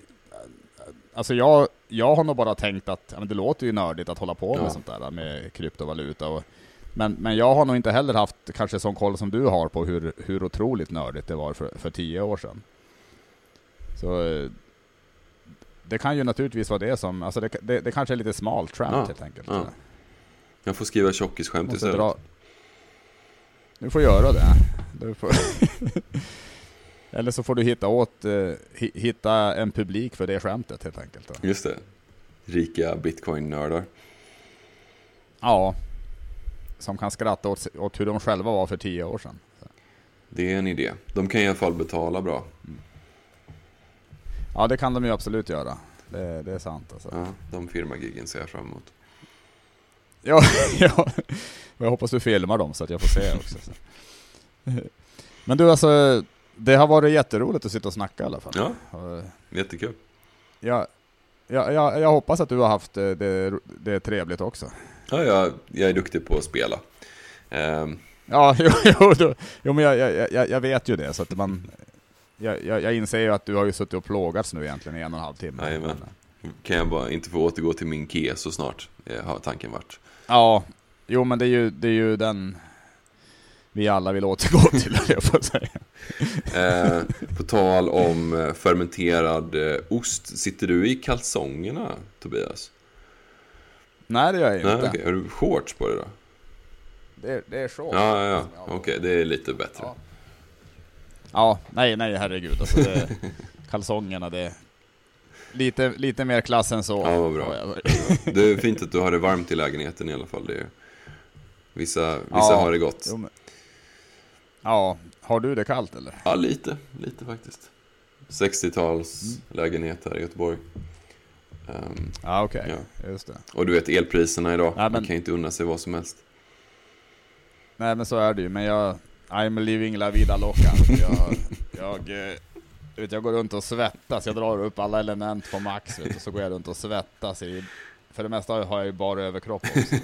Speaker 1: alltså jag, jag har nog bara tänkt att ja, men det låter ju nördigt att hålla på med
Speaker 2: Ja.
Speaker 1: sånt där med kryptovaluta. Och, men, men jag har nog inte heller haft kanske sån koll som du har på hur, hur otroligt nördigt det var för, för tio år sedan. Så det kan ju naturligtvis vara det som, alltså det, det, det kanske är lite smalt trap
Speaker 2: Ja,
Speaker 1: helt enkelt.
Speaker 2: ja. Jag får skriva tjockisskämt istället.
Speaker 1: dra... Du får göra det. Du får... Eller så får du hitta åt, eh, hi- hitta en publik för det skämtet helt enkelt. Då.
Speaker 2: Just det. Rika bitcoin-nördar.
Speaker 1: Ja. Som kan skratta åt, åt hur de själva var för tio år sedan.
Speaker 2: Det är en idé. De kan i alla fall betala bra.
Speaker 1: Ja, det kan de ju absolut göra. Det, det är sant alltså.
Speaker 2: Ja, de firmagiggen ser jag fram emot.
Speaker 1: Ja, ja. Jag hoppas du filmar dem så att jag får se också. Så. Men du alltså, det har varit jätteroligt att sitta och snacka i alla fall.
Speaker 2: Ja,
Speaker 1: Och,
Speaker 2: jättekul.
Speaker 1: Jag, jag, jag, jag hoppas att du har haft det, det, det trevligt också.
Speaker 2: Ja, jag, jag är duktig på att spela. Ehm,
Speaker 1: Ja, jo, jo, jo men jag, jag, jag, jag vet ju det. Så att man, jag, jag, jag inser ju att du har ju suttit och plågats nu egentligen i en och en halv timme.
Speaker 2: Jajamän.
Speaker 1: Men,
Speaker 2: kan jag bara inte få återgå till min ke så snart, eh, har tanken varit.
Speaker 1: Ja, jo men det är ju, det är ju den vi alla vill återgå till, jag att säga.
Speaker 2: Eh, på tal om eh, fermenterad eh, ost, sitter du i kalsongerna Tobias?
Speaker 1: Nej, det gör jag
Speaker 2: Nej,
Speaker 1: inte.
Speaker 2: okej. Har du shorts på dig då?
Speaker 1: Det, det är så.
Speaker 2: Ja, ja, ja. Okej, det är lite bättre.
Speaker 1: Ja. Ja, nej, nej, herregud. Alltså det, kalsongerna, det lite, lite mer klass än så.
Speaker 2: Ja, vad bra. Det är fint att du har det varmt i lägenheten i alla fall. Det är, vissa vissa
Speaker 1: Ja,
Speaker 2: har det gott.
Speaker 1: Jo, men- Ja, har du det kallt eller?
Speaker 2: Ja, lite. Lite faktiskt. 60-tals
Speaker 1: Mm.
Speaker 2: lägenhet här i Göteborg. Ehm,
Speaker 1: Ja, okej.
Speaker 2: Ja.
Speaker 1: Just det.
Speaker 2: och du vet elpriserna idag.
Speaker 1: Ja, men-
Speaker 2: Man kan ju inte unna sig vad som helst.
Speaker 1: Nej, men så är det ju. Men jag... I'm living la vida loca. Jag, jag, eh, vet, jag går runt och svettas. Jag drar upp alla element på max, vet, du, så går jag runt och svettas. I, för det mesta har jag ju bara överkropp också.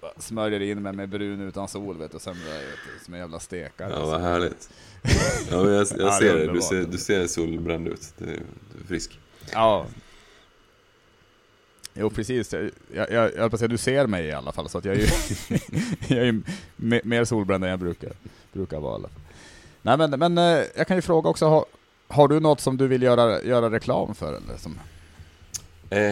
Speaker 1: Vet Smörjer in mig med brun utan sol, vet du. Sen vet du, som en jävla stekare.
Speaker 2: Ja, vad härligt. Ja, jag, jag ser det. Du ser, du ser solbränd ut. Du är frisk.
Speaker 1: Ja. Jo precis, jag, jag, jag, jag säga, du ser mig i alla fall så att jag är ju, jag är ju mer solbränd än jag brukar, brukar vara. Nej men, men eh, jag kan ju fråga också, har, har du något som du vill göra, göra reklam för eller? Som,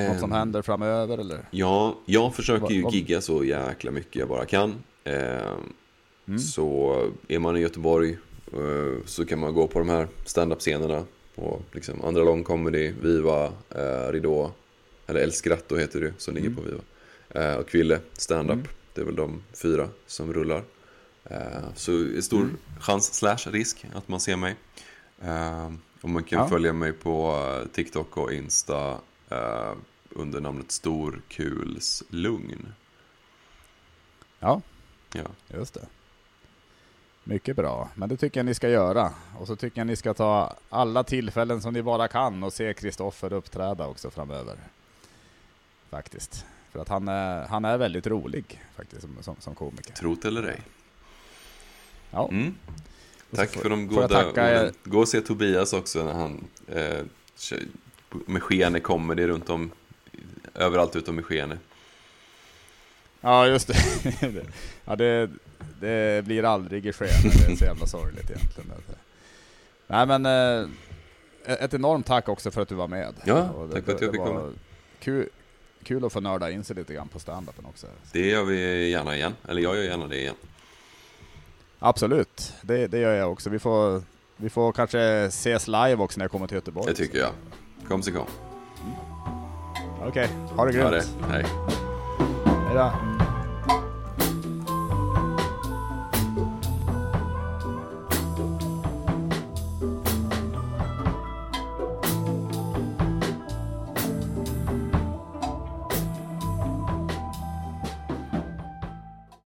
Speaker 1: något som
Speaker 2: Ehm,
Speaker 1: händer framöver eller?
Speaker 2: Ja, jag försöker ju gigga så jäkla mycket jag bara kan. Ehm,
Speaker 1: Mm.
Speaker 2: Så är man i Göteborg eh, så kan man gå på de här stand-up-scenerna. Och liksom Andra Lång Comedy, Viva, eh, Ridå, eller El Skratto heter det som ligger
Speaker 1: Mm.
Speaker 2: på Viva. Eh, och Kville, stand-up.
Speaker 1: Mm.
Speaker 2: Det är väl de fyra som rullar. Eh, så stor
Speaker 1: Mm.
Speaker 2: chans slash risk att man ser mig. Eh, och man kan
Speaker 1: Ja.
Speaker 2: följa mig på eh, TikTok och Insta eh, under namnet Storkuls Lugn.
Speaker 1: Ja,
Speaker 2: Ja.
Speaker 1: just det. Mycket bra, men det tycker jag ni ska göra. Och så tycker jag ni ska ta alla tillfällen som ni bara kan och se Kristoffer uppträda också framöver. Faktiskt. För att han är, han är väldigt rolig faktiskt som, som, som komiker.
Speaker 2: Trot eller ej.
Speaker 1: Ja.
Speaker 2: Mm.
Speaker 1: Så
Speaker 2: Tack
Speaker 1: får-
Speaker 2: för de goda orden. Gå och se Tobias också när han eh, med Skene kommer det runt om överallt utom i Skene.
Speaker 1: Ja, just det. ja, det, det blir aldrig i sken. Det är så jävla sorgligt egentligen. Nej, men eh, ett enormt tack också för att du var med.
Speaker 2: Ja,
Speaker 1: Och det,
Speaker 2: tack för att jag fick komma.
Speaker 1: Kul, kul att få nörda in sig lite grann på standupen också.
Speaker 2: Det gör vi gärna igen. Eller jag gör gärna det igen.
Speaker 1: Absolut, det, det gör jag också. Vi får, vi får kanske ses live också när jag kommer till Göteborg.
Speaker 2: Det tycker jag. Kom så kom.
Speaker 1: Okej, ha det
Speaker 2: Ha
Speaker 1: grymt.
Speaker 2: det. Hej.
Speaker 1: Hej då.